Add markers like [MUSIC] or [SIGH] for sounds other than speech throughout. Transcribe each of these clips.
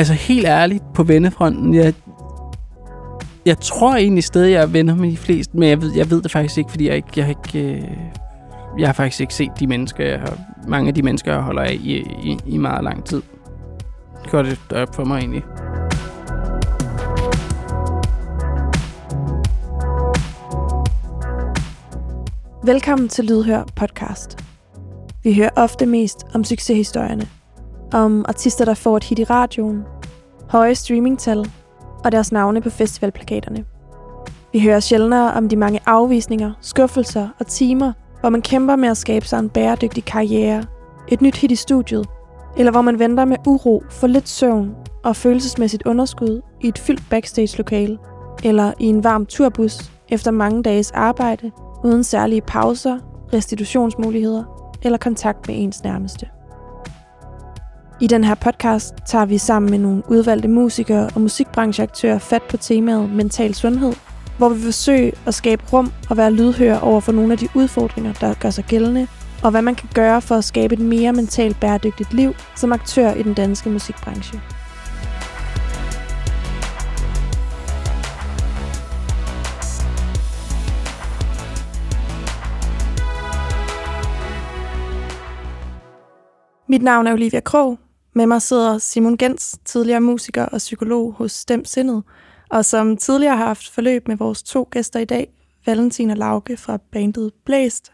altså helt ærligt, på vennefronten, jeg, jeg tror egentlig stadig, jeg er venner med de fleste, men jeg ved, jeg ved det faktisk ikke, fordi jeg ikke, jeg ikke, øh, jeg har faktisk ikke set de mennesker, jeg har, mange af de mennesker, jeg holder af i, i, i meget lang tid. Det gør det op for mig egentlig. Velkommen til Lydhør podcast. Vi hører ofte mest om succeshistorierne. Om artister, der får et hit i radioen, høje streamingtal og deres navne på festivalplakaterne. Vi hører sjældnere om de mange afvisninger, skuffelser og timer, hvor man kæmper med at skabe sig en bæredygtig karriere, et nyt hit i studiet, eller hvor man venter med uro for lidt søvn og følelsesmæssigt underskud i et fyldt backstage-lokale, eller i en varm turbus efter mange dages arbejde uden særlige pauser, restitutionsmuligheder eller kontakt med ens nærmeste. I den her podcast tager vi sammen med nogle udvalgte musikere og musikbrancheaktører fat på temaet mental sundhed, hvor vi forsøger at skabe rum og være lydhør over for nogle af de udfordringer, der gør sig gældende, og hvad man kan gøre for at skabe et mere mentalt bæredygtigt liv som aktør i den danske musikbranche. Mit navn er Olivia Krog. Med mig sidder Simon Gens, tidligere musiker og psykolog hos Stem Sindet, og som tidligere har haft forløb med vores to gæster i dag, Valentin og Lauke fra bandet Blæst,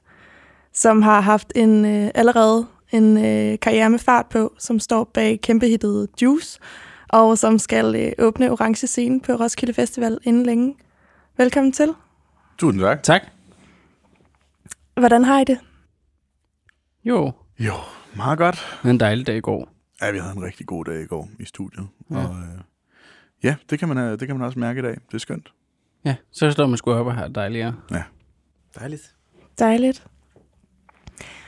som har haft en øh, allerede en øh, karriere med fart på, som står bag kæmpehittet Juice, og som skal øh, åbne Orange Scene på Roskilde Festival inden længe. Velkommen til. Tusind tak. Tak. Hvordan har I det? Jo, Jo, meget godt. det var en dejlig dag i går. Ja, vi havde en rigtig god dag i går i studiet. Ja. Ja. Og, øh, ja, det kan, man, øh, det kan man også mærke i dag. Det er skønt. Ja, så står man sgu op og har dejligere. Dejligt. Dejligt.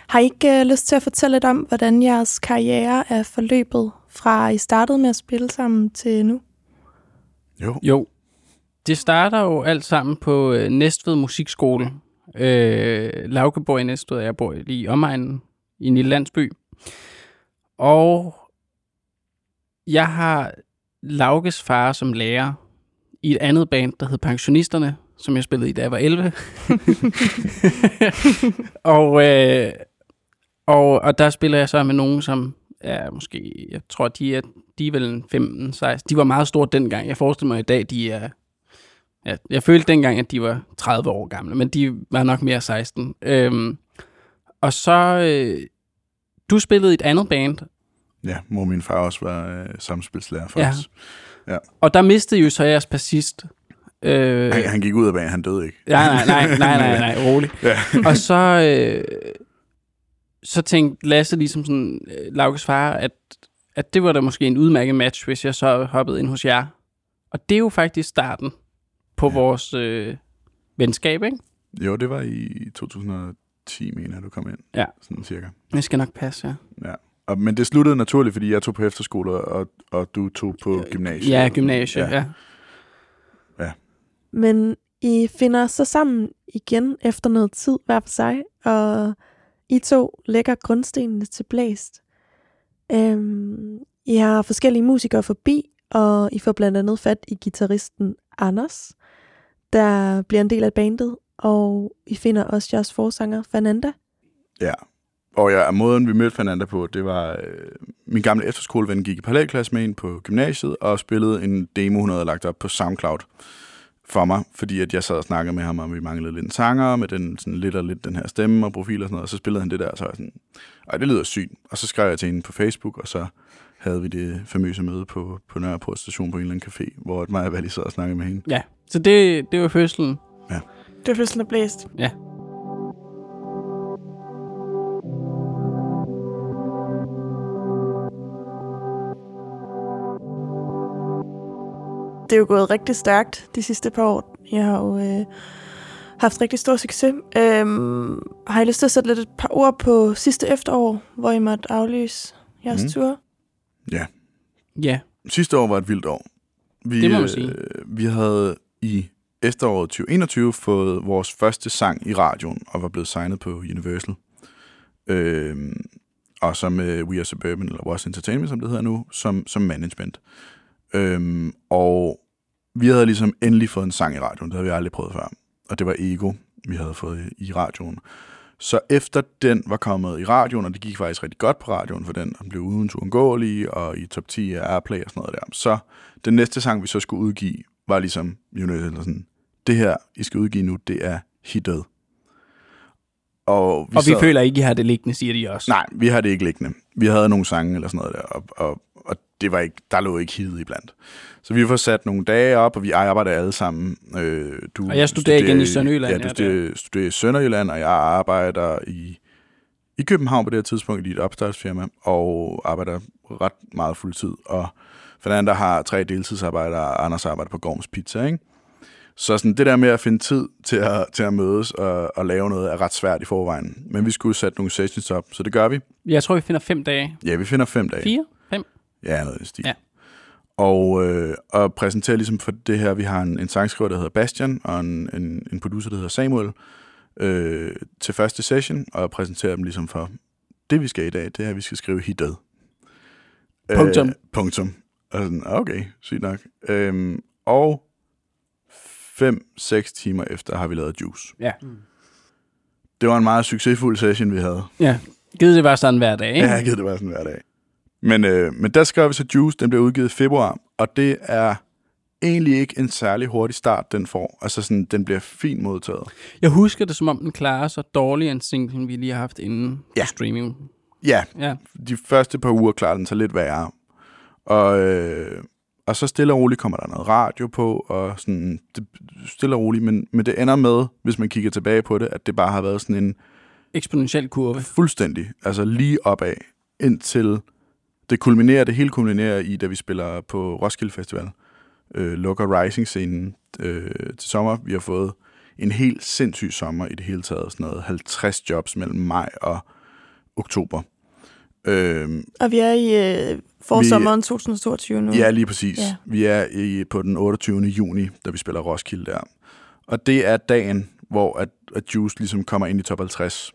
Har I ikke øh, lyst til at fortælle lidt om, hvordan jeres karriere er forløbet fra I startede med at spille sammen til nu? Jo. Jo, det starter jo alt sammen på øh, Næstved Musikskole. Øh, Lauke bor i Næstved, og jeg bor lige i omegnen i en lille landsby. Og jeg har Laukes far som lærer i et andet band, der hed Pensionisterne, som jeg spillede i, da jeg var 11. [LAUGHS] og, øh, og, og der spiller jeg så med nogen, som er måske, jeg tror, de er, de er vel en 15, 16. De var meget store dengang. Jeg forestiller mig i dag, de er... Ja, jeg følte dengang, at de var 30 år gamle, men de var nok mere 16. Øhm, og så... Øh, du spillede i et andet band, Ja, hvor min far også var øh, samspilslærer for Ja. os. og der mistede jo så jeres bassist. Øh, Han, han gik ud af banen, han døde ikke. Ja, nej, nej, nej, nej, nej, [LAUGHS] rolig. Ja. Og så, øh, så tænkte Lasse ligesom sådan, øh, Laukes far, at, at det var da måske en udmærket match, hvis jeg så hoppede ind hos jer. Og det er jo faktisk starten på ja. Ja. vores øh, venskab, ikke? Jo, det var i 2010, mener jeg, du kom ind. Ja. Sådan cirka. Det skal nok passe, ja. Ja. Og, men det sluttede naturligt, fordi jeg tog på efterskole, og, og du tog på gymnasiet. Ja, gymnasie, ja. ja. Men I finder så sammen igen efter noget tid hver for sig, og I to lægger grundstenene til blæst. Øhm, I har forskellige musikere forbi, og I får blandt andet fat i gitarristen Anders, der bliver en del af bandet, og I finder også jeres forsanger Fernanda. Ja. Og ja, måden vi mødte Fernanda på, det var, øh, min gamle efterskoleven gik i parallelklasse med en på gymnasiet, og spillede en demo, hun havde lagt op på SoundCloud for mig, fordi at jeg sad og snakkede med ham, om vi manglede lidt en sanger, med den, sådan lidt og lidt den her stemme og profil og sådan noget, og så spillede han det der, og så var jeg sådan, ej, det lyder sygt. Og så skrev jeg til hende på Facebook, og så havde vi det famøse møde på, på Nørreport station på en eller anden café, hvor mig og Valli sad og snakkede med hende. ja. Så det, det var fødslen. Det er blæst. Ja. det er jo gået rigtig stærkt de sidste par år. Jeg har jo øh, haft rigtig stor succes. Øhm, har I lyst til at sætte lidt et par ord på sidste efterår, hvor I måtte aflyse jeres mm. tur? Ja, Ja, Sidste år var et vildt år. Vi, Det må man sige. Øh, vi havde i efteråret 2021 fået vores første sang i radioen og var blevet signet på Universal. Øh, og så med We Are Suburban, eller Was Entertainment, som det hedder nu, som, som management. Øhm, og vi havde ligesom endelig fået en sang i radioen, det havde vi aldrig prøvet før. Og det var Ego, vi havde fået i radioen. Så efter den var kommet i radioen, og det gik faktisk rigtig godt på radioen for den, den blev uden uundgåelig og i top 10 af Airplay og sådan noget der. Så den næste sang, vi så skulle udgive, var ligesom, United sådan, det her, I skal udgive nu, det er hittet. Og vi, og vi sad, føler ikke, I har det liggende, siger de også. Nej, vi har det ikke liggende. Vi havde nogle sange eller sådan noget der, og, og, og det var ikke, der lå ikke hid iblandt. Så vi får sat nogle dage op, og vi arbejder alle sammen. Øh, du og jeg studerer, studerer igen i Sønderjylland. Ja, du studerer, studerer i Sønderjylland, og jeg arbejder i, i København på det her tidspunkt i et opstartsfirma, og arbejder ret meget fuldtid. Og Fernanda har tre deltidsarbejdere, og Anders arbejder på Gorms Pizza, ikke? Så sådan det der med at finde tid til at, til at mødes og, og lave noget er ret svært i forvejen. Men vi skulle sætte nogle sessions op, så det gør vi. Jeg tror, vi finder fem dage. Ja, vi finder fem dage. Fire? Fem? Ja, noget i stil. Ja. Og, øh, og præsenterer ligesom for det her, vi har en, en sangskriver, der hedder Bastian, og en, en, en producer, der hedder Samuel, øh, til første session, og præsenterer dem ligesom for, det vi skal i dag, det er, at vi skal skrive hitet. Punktum. Øh, punktum. Og sådan, okay, sygt nok. Øhm, og 5-6 timer efter har vi lavet Juice. Ja. Mm. Det var en meget succesfuld session, vi havde. Ja, givet det var sådan hver dag, ikke? Ja, givet det var sådan hver dag. Men, øh, men der skrev vi så Juice, den blev udgivet i februar, og det er egentlig ikke en særlig hurtig start, den får. Altså sådan, den bliver fint modtaget. Jeg husker det, som om den klarer sig dårligere end singlen, vi lige har haft inden ja. streaming. Ja. ja, de første par uger klarer den sig lidt værre. Og, øh, og så stille og roligt kommer der noget radio på, og sådan, det, stille og roligt, men, men det ender med, hvis man kigger tilbage på det, at det bare har været sådan en... Eksponentiel kurve. Fuldstændig. Altså lige opad, indtil det kulminerer, det hele kulminerer i, da vi spiller på Roskilde Festival. Øh, lukker Rising-scenen øh, til sommer. Vi har fået en helt sindssyg sommer i det hele taget. Sådan noget 50 jobs mellem maj og oktober. Øh, og vi er i øh, forsommeren 2022 nu. Ja, lige præcis. Ja. Vi er i, på den 28. juni, da vi spiller Roskilde der. Og det er dagen, hvor at, at Juice ligesom kommer ind i top 50.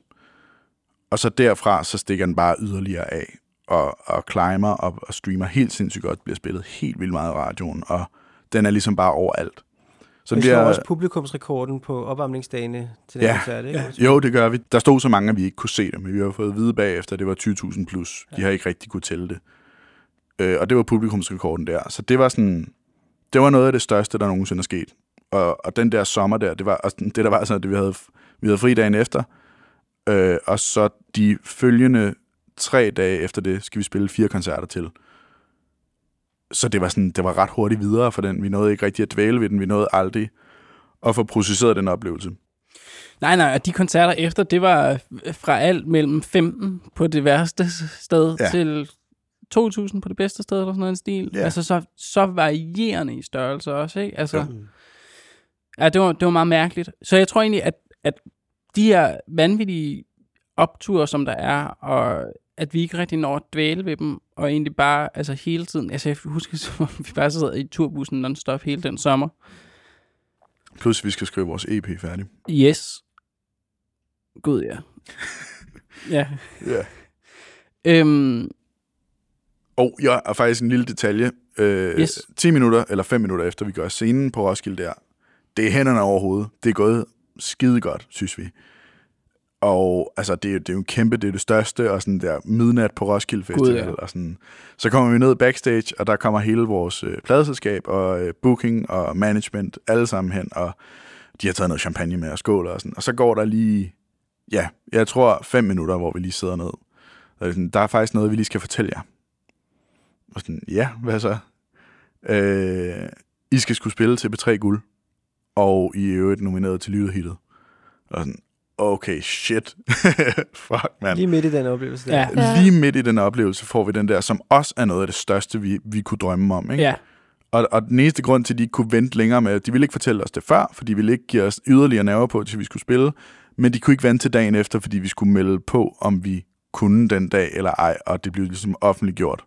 Og så derfra, så stikker den bare yderligere af og, og climber og, og streamer helt sindssygt godt, bliver spillet helt vildt meget i radioen, og den er ligesom bare overalt. Så vi bliver også publikumsrekorden på opvarmningsdagene til den ja, koncert, ikke? Ja. Jo, det gør vi. Der stod så mange, at vi ikke kunne se det, men vi har fået at vide bagefter, at det var 20.000 plus. De ja. har ikke rigtig kunne tælle det. Øh, og det var publikumsrekorden der. Så det var sådan, det var noget af det største, der nogensinde er sket. Og, og den der sommer der, det var og det der var altså, det vi havde, vi havde fri dagen efter. Øh, og så de følgende tre dage efter det, skal vi spille fire koncerter til. Så det var, sådan, det var ret hurtigt videre for den. Vi nåede ikke rigtig at dvæle ved den. Vi nåede aldrig at få processeret den oplevelse. Nej, nej, og de koncerter efter, det var fra alt mellem 15 på det værste sted ja. til 2.000 på det bedste sted, eller sådan noget en stil. Ja. Altså så, så varierende i størrelse også, ikke? Altså, ja. ja det, var, det var meget mærkeligt. Så jeg tror egentlig, at, at de her vanvittige opture, som der er, og at vi ikke rigtig når at dvæle ved dem, og egentlig bare altså hele tiden, altså jeg husker, [LAUGHS] som vi bare sad i turbussen non-stop hele den sommer. Plus vi skal skrive vores EP færdig. Yes. Gud ja. [LAUGHS] ja. Ja. Øhm, og jeg er faktisk en lille detalje. Øh, yes. 10 minutter eller 5 minutter efter vi gør scenen på Roskilde der, det er hænderne over hovedet. Det er gået skide godt, synes vi. Og altså, det er, det er jo en kæmpe, det er det største, og sådan der midnat på Roskilde Festival. God, ja. og sådan. Så kommer vi ned backstage, og der kommer hele vores øh, pladeselskab og øh, booking og management alle sammen hen, og de har taget noget champagne med og skål og sådan. Og så går der lige, ja, jeg tror fem minutter, hvor vi lige sidder ned. Er, sådan, der er faktisk noget, vi lige skal fortælle jer. Og sådan, ja, hvad så? Øh, I skal skulle spille til B3 Guld, og I er jo nomineret til Lydhittet. Og sådan, okay, shit. [LAUGHS] Fuck, man. Lige midt i den oplevelse. Der. Ja. Lige midt i den oplevelse får vi den der, som også er noget af det største, vi, vi kunne drømme om. Ikke? Ja. Og, og den eneste grund til, at de ikke kunne vente længere med, de ville ikke fortælle os det før, for de ville ikke give os yderligere nerver på, til vi skulle spille, men de kunne ikke vente til dagen efter, fordi vi skulle melde på, om vi kunne den dag eller ej, og det blev ligesom offentliggjort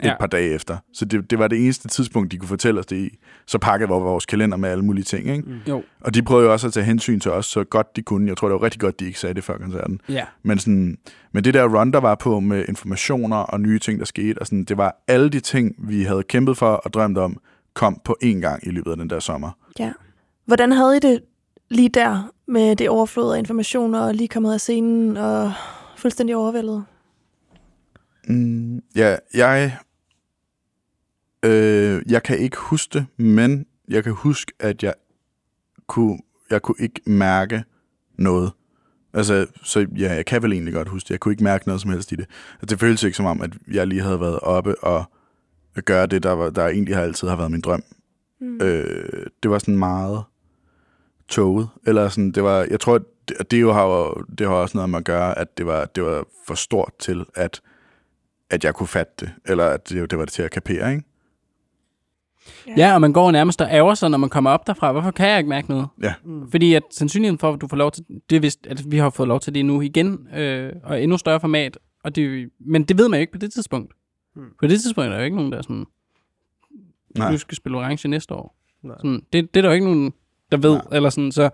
et Ja. par dage efter. Så det, det var det eneste tidspunkt, de kunne fortælle os det i. Så pakkede vi vores kalender med alle mulige ting. Ikke? Mm. Jo. Og de prøvede jo også at tage hensyn til os, så godt de kunne. Jeg tror, det var rigtig godt, de ikke sagde det før koncerten. Ja. Men, sådan, men det der run, der var på med informationer og nye ting, der skete, og sådan, det var alle de ting, vi havde kæmpet for og drømt om, kom på én gang i løbet af den der sommer. Ja. Hvordan havde I det lige der med det overflod af informationer og lige kommet af scenen og fuldstændig overvældet? Mm, ja, jeg... Øh, jeg kan ikke huske det, men jeg kan huske, at jeg kunne, jeg kunne ikke mærke noget. Altså, så ja, jeg kan vel egentlig godt huske det. Jeg kunne ikke mærke noget som helst i det. Altså, det føltes ikke som om, at jeg lige havde været oppe og gøre det, der, var, der egentlig har altid har været min drøm. Mm. Øh, det var sådan meget toget. Eller sådan, det var, jeg tror, at det, det jo har det har også noget med at gøre, at det var, det var for stort til, at, at jeg kunne fatte det. Eller at det, det var det til at kapere, ikke? Ja, og man går nærmest og ærger sig, når man kommer op derfra. Hvorfor kan jeg ikke mærke noget? Ja. Mm. Fordi at sandsynligheden for, at du får lov til... Det er vist, at vi har fået lov til det nu igen, øh, og endnu større format. Og det, men det ved man jo ikke på det tidspunkt. Mm. På det tidspunkt er der jo ikke nogen, der er sådan... Nej. Du skal spille orange næste år. Nej. Sådan, det, det er der jo ikke nogen, der ved. Nej. Eller sådan, så,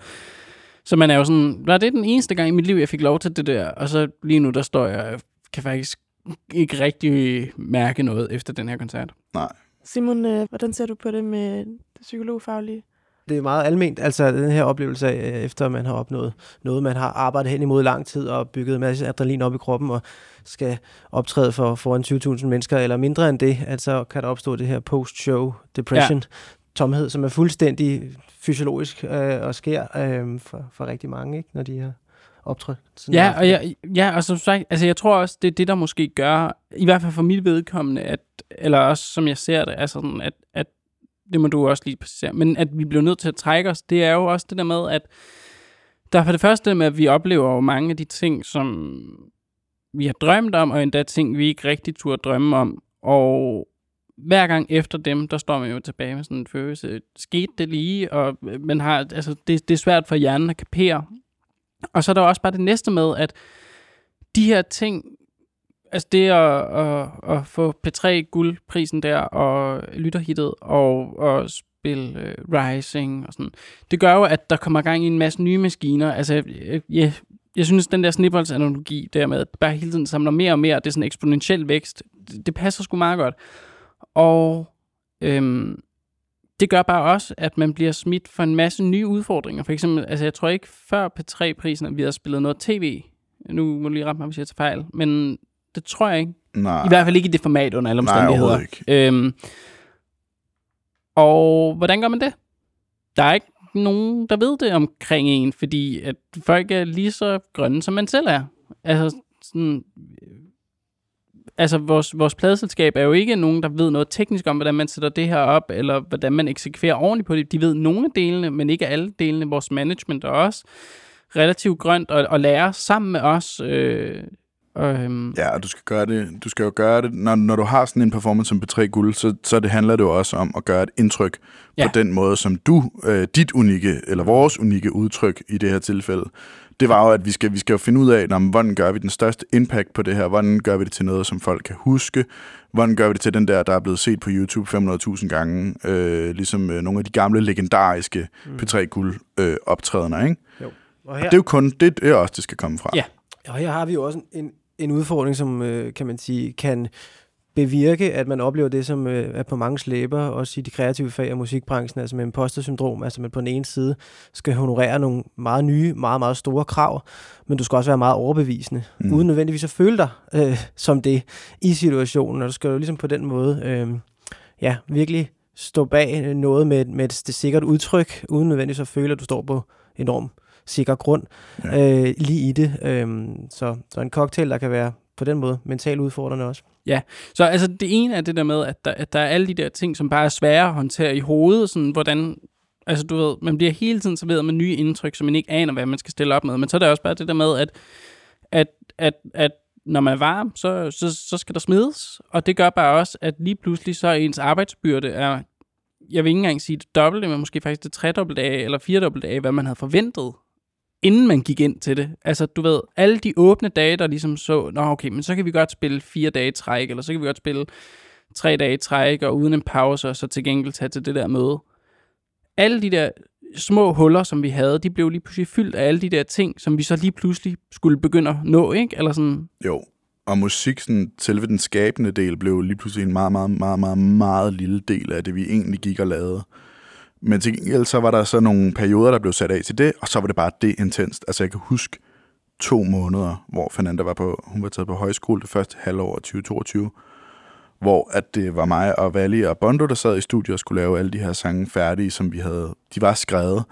så man er jo sådan... Var det den eneste gang i mit liv, jeg fik lov til det der? Og så lige nu, der står jeg... Jeg kan faktisk ikke rigtig mærke noget efter den her koncert. Simon, øh, hvordan ser du på det med det psykologfaglige? Det er meget alment, altså den her oplevelse af, øh, efter man har opnået noget, man har arbejdet hen imod lang tid og bygget en masse adrenalin op i kroppen og skal optræde for foran 20.000 mennesker eller mindre end det, altså kan der opstå det her post-show depression, ja. tomhed, som er fuldstændig fysiologisk øh, og sker øh, for, for rigtig mange, ikke, når de har en Ja, og jeg, ja, og som sagt, altså jeg tror også, det er det, der måske gør, i hvert fald for mit vedkommende, at, eller også som jeg ser det, altså sådan, at, at det må du også lige præcisere, men at vi bliver nødt til at trække os, det er jo også det der med, at der er for det første med, at vi oplever jo mange af de ting, som vi har drømt om, og endda ting, vi ikke rigtig turde drømme om, og hver gang efter dem, der står man jo tilbage med sådan en følelse, skete det lige, og man har, altså det, det er svært for hjernen at kapere, og så er der også bare det næste med, at de her ting, altså det at, at, at få P3 guldprisen der, og lytterhittet, og, og spille uh, Rising og sådan, det gør jo, at der kommer gang i en masse nye maskiner. Altså, jeg, jeg, jeg synes, den der snibboldsanalogi der med, at det bare hele tiden samler mere og mere, det er sådan en eksponentiel vækst, det, det passer sgu meget godt. Og øhm, det gør bare også, at man bliver smidt for en masse nye udfordringer. For eksempel, altså jeg tror ikke før P3-prisen, at vi har spillet noget tv. Nu må du lige rette mig, hvis jeg tager fejl. Men det tror jeg ikke. Nej, I hvert fald ikke i det format under alle nej omstændigheder. overhovedet ikke. Øhm, og hvordan gør man det? Der er ikke nogen, der ved det omkring en, fordi at folk er lige så grønne, som man selv er. Altså, sådan, altså vores, vores pladeselskab er jo ikke nogen, der ved noget teknisk om, hvordan man sætter det her op, eller hvordan man eksekverer ordentligt på det. De ved nogle af delene, men ikke alle delene. Vores management er også relativt grønt og, og lærer sammen med os. Øh, øhm, Ja, og du skal gøre det, du skal jo gøre det, når, når du har sådan en performance som P3 Guld, så, så det handler det jo også om at gøre et indtryk. Ja. på den måde, som du, øh, dit unikke, eller vores unikke udtryk i det her tilfælde, det var jo, at vi skal, vi skal jo finde ud af, når, hvordan gør vi den største impact på det her, hvordan gør vi det til noget, som folk kan huske, hvordan gør vi det til den der, der er blevet set på YouTube 500.000 gange, øh, ligesom øh, nogle af de gamle, legendariske Mm. P3 Guld øh, optrædener, ikke? Og Og her, det er jo kun, det er også, det skal komme fra. Ja. Og her har vi jo også en, en udfordring, som øh, kan man sige, kan bevirke, at man oplever det, som øh, er på mange slæber, også i de kreative fag af musikbranchen, altså med imposter-syndrom, altså man på den ene side skal honorere nogle meget nye, meget, meget store krav, men du skal også være meget overbevisende, Mm. uden nødvendigvis at føle dig øh, som det i situationen, og du skal jo ligesom på den måde, øh, ja, virkelig stå bag noget med, med et, et sikkert udtryk, uden nødvendigvis at føle, at du står på enorm sikker grund Ja. øh, lige i det. Øhm, så, så en cocktail, der kan være på den måde mentalt udfordrende også. Ja, Så altså det ene er det der med, at der, at der er alle de der ting, som bare er svære at håndtere i hovedet, sådan hvordan, altså du ved, man bliver hele tiden serveret med nye indtryk, som man ikke aner, hvad man skal stille op med, men så er der også bare det der med, at, at, at, at når man er varm, så, så, så skal der smides, og det gør bare også, at lige pludselig så er ens arbejdsbyrde er, jeg vil ikke engang sige det dobbelte, men måske faktisk det tredobbelte af, eller firedobbelte af, hvad man havde forventet, inden man gik ind til det. Altså, du ved, alle de åbne dage, der ligesom så, nå okay, men så kan vi godt spille fire dage i træk, eller så kan vi godt spille tre dage i træk og uden en pause, og så til gengæld tage til det der møde. Alle de der små huller, som vi havde, de blev lige pludselig fyldt af alle de der ting, som vi så lige pludselig skulle begynde at nå, ikke? Eller sådan, Jo, og musik, sådan, selve den skabende del, blev lige pludselig en meget, meget, meget, meget, meget lille del af det, vi egentlig gik og lavede. Men til gengæld så var der så nogle perioder, der blev sat af til det, og så var det bare det intenst. Altså jeg kan huske to måneder, hvor Fernanda var på, hun var taget på højskole det første halvår af 2022, hvor at det var mig og Valli og Bondo, der sad i studiet og skulle lave alle de her sange færdige, som vi havde. De var skrevet.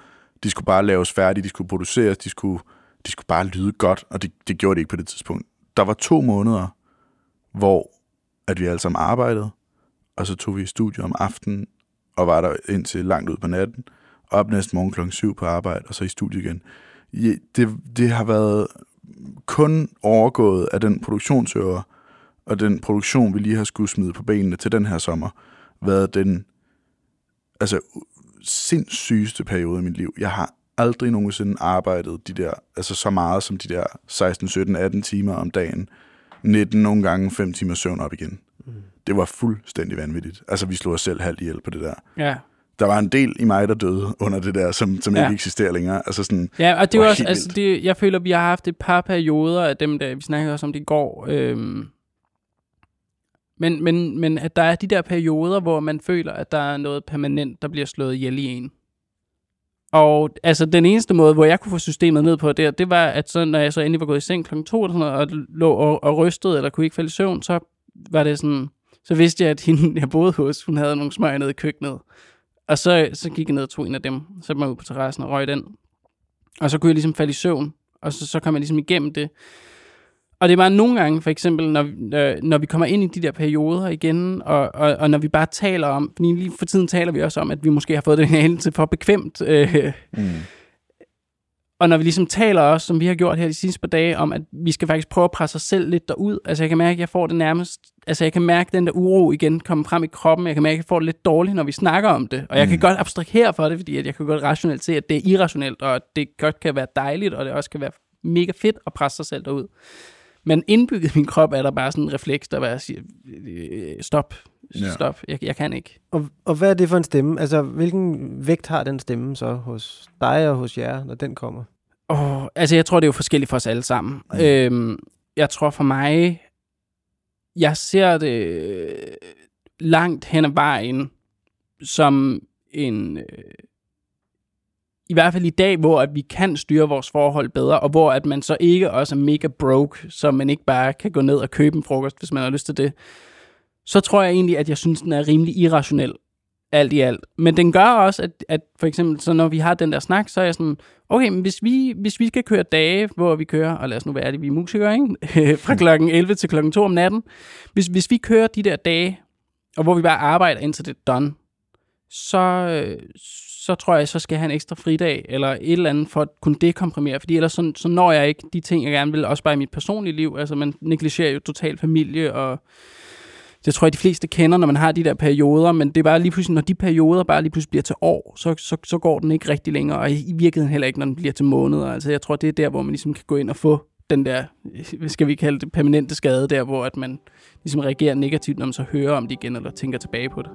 De skulle bare laves færdige, de skulle produceres, de skulle, de skulle bare lyde godt, og det, det gjorde det ikke på det tidspunkt. Der var to måneder, hvor at vi alle sammen arbejdede, og så tog vi i studiet om aftenen, og var der indtil langt ud på natten, op næste morgen klokken 7 på arbejde, og så i studiet igen. Det, det har været kun overgået af den produktionsøver, og den produktion, vi lige har skulle smide på benene til den her sommer, været den altså, sindssygeste periode i mit liv. Jeg har aldrig nogensinde arbejdet de der, altså så meget som de der 16, 17, 18 timer om dagen. 19 nogle gange 5 timer søvn op igen. Mm. Det var fuldstændig vanvittigt. Altså, vi slog os selv halvt ihjel på det der. ja. Der var en del i mig, der døde under det der, som, som Ja. ikke eksisterer længere. Altså sådan, Ja, og det var også, altså, det, jeg føler, vi har haft et par perioder af dem, der vi snakkede også om det i går. Øhm, men, men, men at der er de der perioder, hvor man føler, at der er noget permanent, der bliver slået ihjel i en. Og altså, den eneste måde, hvor jeg kunne få systemet ned på det, det var, at så, når jeg så endelig var gået i seng klokken to, eller sådan noget, og lå og, og rystede, eller kunne ikke falde i søvn, så var det sådan, så vidste jeg, at hende, jeg boede hos, hun havde nogle smøger nede i køkkenet. Og så, så gik jeg ned og tog en af dem, så mig ud på terrassen og røg den. Og så kunne jeg ligesom falde i søvn, og så, så kom jeg ligesom igennem det. Og det er bare nogle gange, for eksempel, når, øh, når vi kommer ind i de der perioder igen, og, og, og når vi bare taler om, fordi lige for tiden taler vi også om, at vi måske har fået det her til for bekvemt. Øh, mm, og når vi ligesom taler også, som vi har gjort her de sidste par dage, om at vi skal faktisk prøve at presse os selv lidt derud. Altså jeg kan mærke, at jeg får det nærmest, altså jeg kan mærke den der uro igen komme frem i kroppen. Jeg kan mærke, at jeg får det lidt dårligt, når vi snakker om det. Og jeg kan Mm. godt abstrahere for det, fordi at jeg kan godt rationelt se, at det er irrationelt, og at det godt kan være dejligt, og det også kan være mega fedt at presse sig selv derud. Men indbygget i min krop er der bare sådan en refleks, der bare siger, øh, stop, Ja. stop, jeg, jeg kan ikke. Og, og hvad er det for en stemme? Altså, hvilken vægt har den stemme så hos dig og hos jer, når den kommer? Oh, altså, jeg tror, det er jo forskelligt for os alle sammen. Mm. Øhm, jeg tror for mig, jeg ser det øh, langt hen ad vejen som en... Øh, I hvert fald i dag, hvor at vi kan styre vores forhold bedre, og hvor at man så ikke også er mega broke, så man ikke bare kan gå ned og købe en frokost, hvis man har lyst til det. Så tror jeg egentlig, at jeg synes, den er rimelig irrationel alt i alt. Men den gør også, at, at for eksempel, så når vi har den der snak, så er jeg sådan, okay, men hvis vi, hvis vi skal køre dage, hvor vi kører, og lad os nu være det, vi er musikere, ikke? [LAUGHS] fra klokken 11 til klokken 2 om natten. Hvis, hvis vi kører de der dage, og hvor vi bare arbejder indtil det er done, så, så tror jeg, så skal jeg have en ekstra fridag, eller et eller andet, for at kunne dekomprimere, fordi ellers så, så når jeg ikke de ting, jeg gerne vil, også bare i mit personlige liv. Altså, man negligerer jo totalt familie, og det tror jeg, de fleste kender, når man har de der perioder, men det er bare lige pludselig, når de perioder bare lige pludselig bliver til år, så, så, så går den ikke rigtig længere, og i virkeligheden heller ikke, når den bliver til måneder. Altså, jeg tror, det er der, hvor man ligesom kan gå ind og få den der, hvad skal vi kalde det, permanente skade, der hvor at man ligesom reagerer negativt, når man så hører om det igen, eller tænker tilbage på det.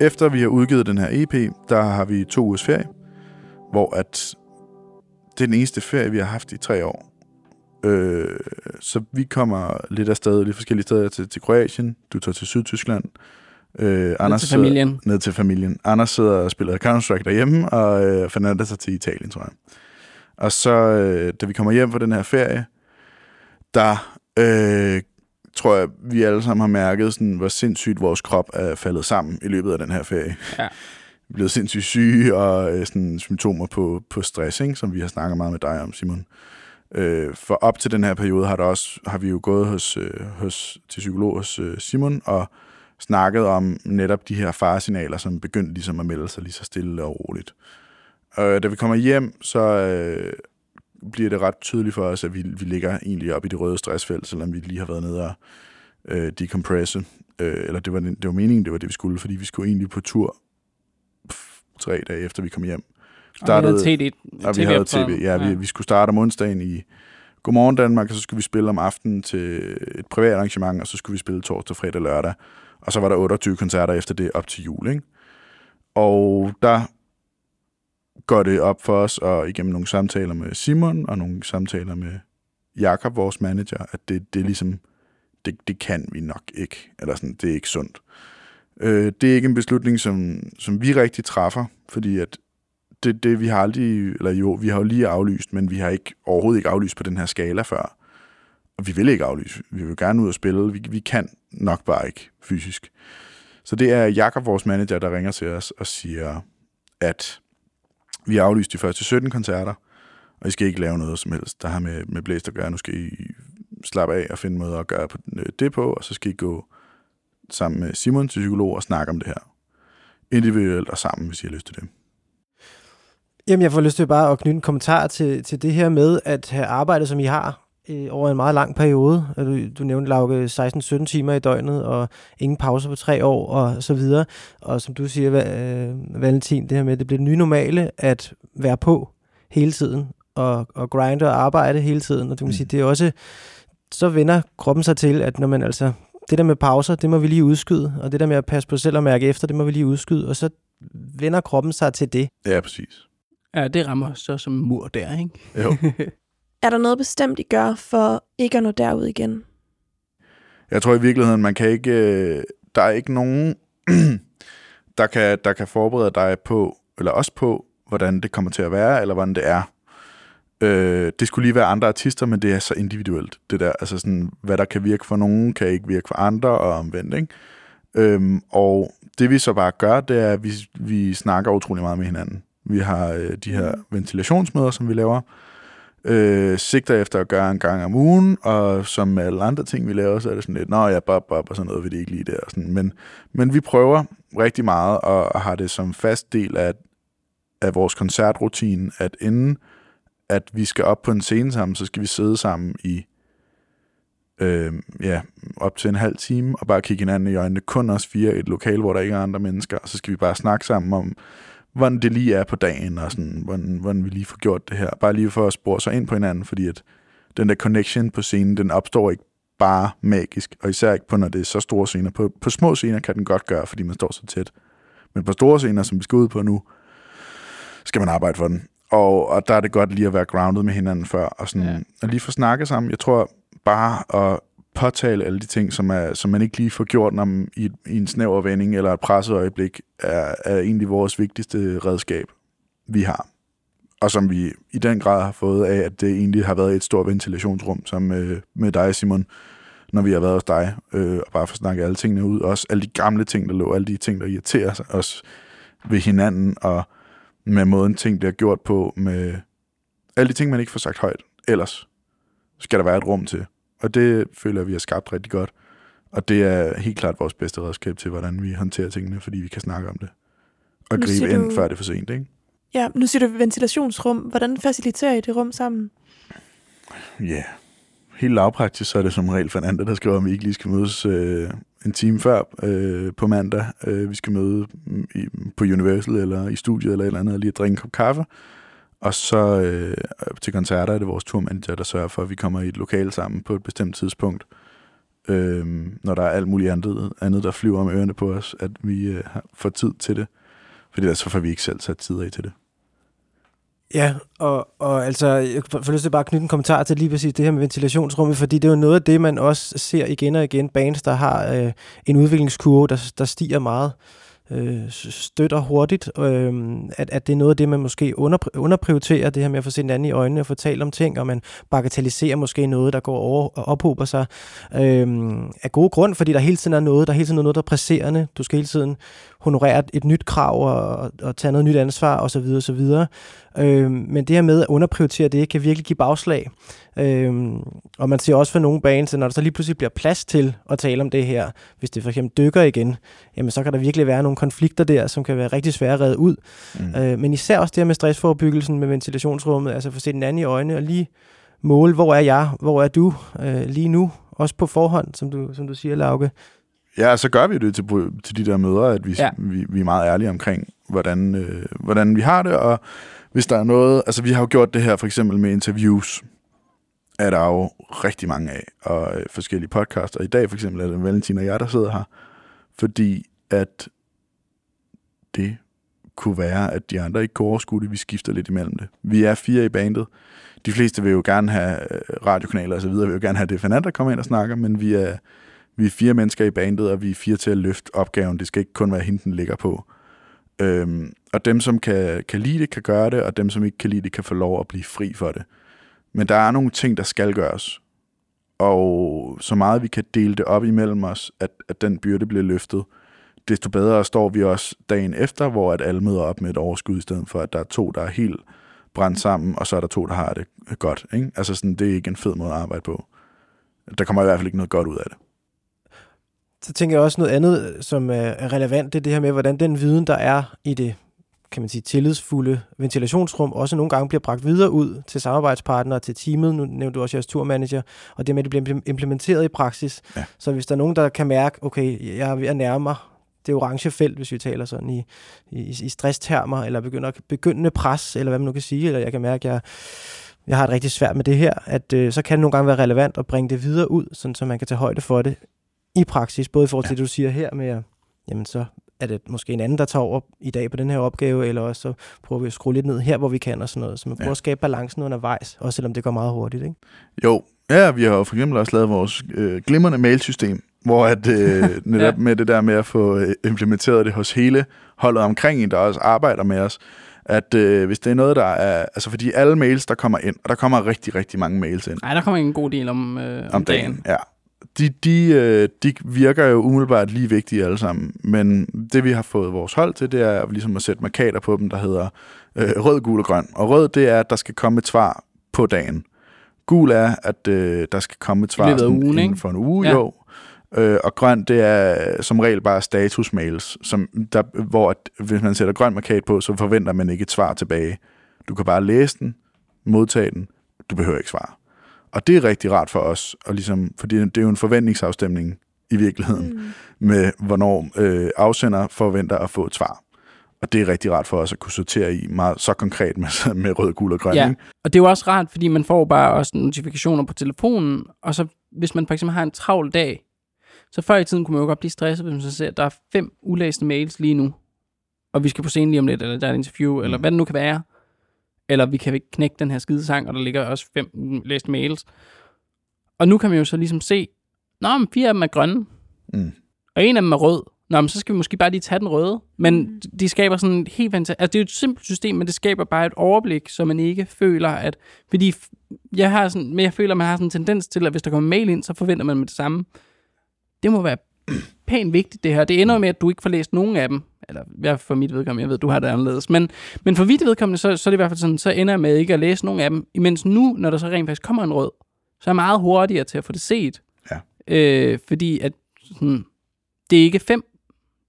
Efter vi har udgivet den her EP, der har vi to ugers ferie, hvor at det er den eneste ferie, vi har haft i tre år. Øh, så vi kommer lidt afsted, lidt forskellige steder til, til Kroatien. Du tager til Sydtyskland. Øh, Anders til familien. Sidder, ned til familien. Anders sidder og spiller Counter-Strike derhjemme, og øh, Fernanda tager til Italien, tror jeg. Og så, øh, da vi kommer hjem fra den her ferie, der øh, tror jeg, vi alle sammen har mærket, sådan, hvor sindssygt vores krop er faldet sammen i løbet af den her ferie. Ja. Vi er blevet sindssygt syge, og øh, sådan, symptomer på, på stress, ikke? som vi har snakket meget med dig om, Simon. Øh, for op til den her periode har, der også, har vi jo gået hos, øh, hos, til psykolog hos øh, Simon og snakket om netop de her faresignaler, som begyndte ligesom at melde sig lige så stille og roligt. Og da vi kommer hjem, så øh, bliver det ret tydeligt for os, at vi, vi ligger egentlig op i det røde stressfelt, selvom vi lige har været nede og øh, decompresse. Øh, eller det var, det var meningen, det var det, vi skulle, fordi vi skulle egentlig på tur pff, tre dage efter vi kom hjem. startede, og vi havde TV, og vi havde TV. Ja, Vi, vi skulle starte om onsdagen i Godmorgen Danmark, og så skulle vi spille om aftenen til et privat arrangement, og så skulle vi spille torsdag, fredag og lørdag. Og så var der 28 koncerter efter det op til jul, ikke? Og der går det op for os, og igennem nogle samtaler med Simon, og nogle samtaler med Jakob, vores manager, at det, det er ligesom, det, det kan vi nok ikke, eller sådan, det er ikke sundt. Øh, det er ikke en beslutning, som, som vi rigtig træffer, fordi at det, det vi har aldrig, eller jo, vi har jo lige aflyst, men vi har ikke overhovedet ikke aflyst på den her skala før. Og vi vil ikke aflyse. Vi vil gerne ud og spille. Vi, vi kan nok bare ikke fysisk. Så det er Jakob, vores manager, der ringer til os og siger, at vi har aflyst de første 17 koncerter, og I skal ikke lave noget som helst, der har med, med blæst at gøre. Nu skal I slappe af og finde måder at gøre øh, det på, og så skal I gå sammen med Simon til psykolog og snakke om det her. Individuelt og sammen, hvis I har lyst til det. Jamen, jeg får lyst til bare at knytte en kommentar til, til det her med at have arbejdet, som I har, øh, over en meget lang periode. Du, du nævnte, Lauke, 16-17 timer i døgnet, og ingen pause på tre år, og så videre. Og som du siger, øh, Valentin, det her med, at det bliver det nye normale at være på hele tiden, og, og grinde og arbejde hele tiden. Og du kan mm. sige, det er også, så vender kroppen sig til, at når man altså, det der med pauser, det må vi lige udskyde, og det der med at passe på selv og mærke efter, det må vi lige udskyde, og så vender kroppen sig til det. Ja, præcis. Ja, det rammer så som mur der, ikke? Jo. [LAUGHS] er der noget bestemt, I gør for ikke at nå derud igen? Jeg tror i virkeligheden, man kan ikke... Øh, der er ikke nogen, [CLEARS THROAT] der kan, der kan forberede dig på, eller også på, hvordan det kommer til at være, eller hvordan det er. Øh, det skulle lige være andre artister, men det er så individuelt, det der. Altså sådan, hvad der kan virke for nogen, kan ikke virke for andre, og omvendt, ikke? Øhm, og det vi så bare gør, det er, at vi, vi snakker utrolig meget med hinanden. Vi har øh, de her ventilationsmøder, som vi laver, øh, sigter efter at gøre en gang om ugen, og som med alle andre ting, vi laver, så er det sådan lidt, nå ja, bop, bop, og sådan noget vil det ikke lige der. Sådan. Men, men vi prøver rigtig meget, og har det som fast del af, af vores koncertrutine, at inden at vi skal op på en scene sammen, så skal vi sidde sammen i øh, ja, op til en halv time, og bare kigge hinanden i øjnene, kun os fire i et lokal, hvor der ikke er andre mennesker, og så skal vi bare snakke sammen om, hvordan det lige er på dagen, og sådan, hvordan, hvordan vi lige får gjort det her. Bare lige for at spore sig ind på hinanden, fordi at den der connection på scenen, den opstår ikke bare magisk, og især ikke på, når det er så store scener. På, på små scener kan den godt gøre, fordi man står så tæt. Men på store scener, som vi skal ud på nu, skal man arbejde for den. Og, og der er det godt lige at være grounded med hinanden før, og sådan, ja. og lige få snakket sammen. Jeg tror bare at påtale alle de ting, som, er, som man ikke lige får gjort når i, i en snæver vending eller et presset øjeblik, er, er egentlig vores vigtigste redskab, vi har. Og som vi i den grad har fået af, at det egentlig har været et stort ventilationsrum, som med, med dig, Simon, når vi har været hos dig, øh, og bare at snakke alle tingene ud. Også alle de gamle ting, der lå, alle de ting, der irriterer os ved hinanden, og med måden ting bliver gjort på, med alle de ting, man ikke får sagt højt. Ellers skal der være et rum til. Og det føler vi har skabt rigtig godt. Og det er helt klart vores bedste redskab til, hvordan vi håndterer tingene, fordi vi kan snakke om det. Og nu gribe ind, du... før det er for sent, ikke? Ja, nu siger du ventilationsrum. Hvordan faciliterer I det rum sammen? Ja, yeah. helt lavpraktisk, så er det som regel Fernanda, der skriver, om vi ikke lige skal mødes øh, en time før øh, på mandag. Øh, vi skal møde i, på Universal eller i studiet eller et eller andet, og lige at drikke en kop kaffe. Og så øh, til koncerter er det vores turmanager, der sørger for, at vi kommer i et lokal sammen på et bestemt tidspunkt. Øh, når der er alt muligt andet, andet, der flyver om ørerne på os, at vi øh, får tid til det. Fordi ellers så får vi ikke selv sat tid af til det. Ja, og, og altså, jeg får lyst til bare at knytte en kommentar til lige præcis det her med ventilationsrummet, fordi det er jo noget af det, man også ser igen og igen, bands, der har øh, en udviklingskurve, der, der stiger meget øh, øh, støtter hurtigt, øh, at, at det er noget af det, man måske under, underprioriterer, det her med at få set anden i øjnene og få talt om ting, og man bagatelliserer måske noget, der går over og ophober sig øh, af gode grund, fordi der hele tiden er noget, der hele tiden er noget, der er presserende. Du skal hele tiden honorere et nyt krav og, og tage noget nyt ansvar osv. osv. Øh, men det her med at underprioritere det, kan virkelig give bagslag. Øh, og man ser også for nogle bands, når der så lige pludselig bliver plads til at tale om det her, hvis det for eksempel dykker igen, jamen så kan der virkelig være nogle konflikter der, som kan være rigtig svære at redde ud. Mm. Øh, men især også det her med stressforebyggelsen med ventilationsrummet, altså få set den anden i øjnene og lige måle, hvor er jeg, hvor er du øh, lige nu, også på forhånd, som du, som du siger, Lauke. ja, så gør vi det til, til de der møder, at vi, Ja. vi, vi er meget ærlige omkring, hvordan, øh, hvordan vi har det, og hvis der er noget, altså vi har jo gjort det her for eksempel med interviews, er der jo rigtig mange af, og øh, forskellige podcaster. I dag for eksempel er det Valentin og jeg, der sidder her, fordi at det kunne være, at de andre ikke kunne overskue det. Vi skifter lidt imellem det. Vi er fire i bandet. De fleste vil jo gerne have øh, radiokanaler og så videre, vil jo gerne have det fanat, der kommer ind og snakker, men vi er, vi er fire mennesker i bandet, og vi er fire til at løfte opgaven. Det skal ikke kun være hende, den ligger på. Øhm, og dem, som kan, kan lide det, kan gøre det, og dem, som ikke kan lide det, kan få lov at blive fri for det. Men der er nogle ting, der skal gøres. Og så meget vi kan dele det op imellem os, at, at den byrde bliver løftet, desto bedre står vi også dagen efter, hvor at alle møder op med et overskud, i stedet for at der er to, der er helt brændt sammen, og så er der to, der har det godt. Ikke? Altså sådan, det er ikke en fed måde at arbejde på. Der kommer i hvert fald ikke noget godt ud af det. Så tænker jeg også noget andet, som er relevant, det er det her med, hvordan den viden, der er i det kan man sige, tillidsfulde ventilationsrum, også nogle gange bliver bragt videre ud til samarbejdspartnere, til teamet, nu nævnte du også jeres turmanager, og det med, at det bliver implementeret i praksis. Ja. Så hvis der er nogen, der kan mærke, okay, jeg er ved at nærme mig det orange felt, hvis vi taler sådan i, i, i stresstermer, eller begynder begyndende pres, eller hvad man nu kan sige, eller jeg kan mærke, at jeg, jeg har det rigtig svært med det her, at øh, så kan det nogle gange være relevant at bringe det videre ud, sådan, så man kan tage højde for det i praksis, både i forhold til ja. det, du siger her med, at jamen så er det måske en anden, der tager over i dag på den her opgave, eller også så prøver vi at skrue lidt ned her, hvor vi kan og sådan noget. Så man prøver ja. at skabe balancen undervejs, også selvom det går meget hurtigt, ikke? Jo, ja, vi har for eksempel også lavet vores øh, glimrende mailsystem, hvor at, øh, [LAUGHS] netop ja. med det der med at få øh, implementeret det hos hele holdet omkring en, der også arbejder med os, at øh, hvis det er noget, der er... Altså fordi alle mails, der kommer ind, og der kommer rigtig, rigtig mange mails ind. Nej, der kommer en god del om, øh, om, om dagen. dagen. Ja. De, de, øh, de virker jo umiddelbart lige vigtige alle sammen, men det vi har fået vores hold til, det er ligesom at sætte markader på dem, der hedder øh, rød, gul og grøn. Og rød, det er, at der skal komme et svar på dagen. Gul er, at øh, der skal komme et svar sådan, ugen, inden for en uge, ja. jo. Øh, og grøn, det er som regel bare statusmails, som der, hvor at, hvis man sætter grøn markat på, så forventer man ikke et svar tilbage. Du kan bare læse den, modtage den, du behøver ikke svare. Og det er rigtig rart for os, og ligesom, fordi det er jo en forventningsafstemning i virkeligheden, mm. med hvornår øh, afsender forventer at få et svar. Og det er rigtig rart for os at kunne sortere i meget så konkret med, [LAUGHS] med rød, gul og grøn. Ja, ikke? og det er jo også rart, fordi man får bare også notifikationer på telefonen, og så hvis man for eksempel har en travl dag, så før i tiden kunne man jo godt blive stresset, hvis man så ser, at der er fem ulæste mails lige nu, og vi skal på scenen lige om lidt, eller der er et interview, mm. eller hvad det nu kan være, eller vi kan ikke knække den her skide sang, og der ligger også fem læste mails. Og nu kan man jo så ligesom se, Nå, men fire af dem er grønne, mm. og en af dem er rød. Nå, men så skal vi måske bare lige tage den røde. Men mm. de skaber sådan en helt fantastisk... Altså, det er jo et simpelt system, men det skaber bare et overblik, så man ikke føler, at... Fordi jeg har sådan... Men jeg føler, at man har sådan en tendens til, at hvis der kommer mail ind, så forventer man med det samme. Det må være [CLEARS THROAT] pænt vigtigt, det her. Det ender med, at du ikke får læst nogen af dem. Eller jeg for mit vedkommende, jeg ved, du har det anderledes. Men, men for mit vedkommende, så, så er det i hvert fald sådan, så ender jeg med ikke at læse nogen af dem. Imens nu, når der så rent faktisk kommer en rød, så er jeg meget hurtigere til at få det set. Ja. Øh, fordi at sådan, det er ikke fem,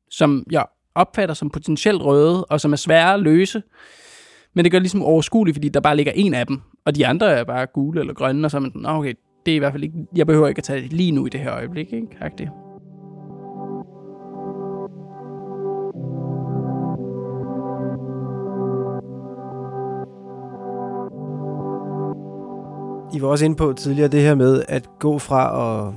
som jeg opfatter som potentielt røde, og som er svære at løse. Men det gør det ligesom overskueligt, fordi der bare ligger en af dem, og de andre er bare gule eller grønne, og så er man sådan, okay, det er i hvert fald ikke, jeg behøver ikke at tage det lige nu i det her øjeblik, ikke? Agtigt. I var også inde på tidligere det her med at gå fra at,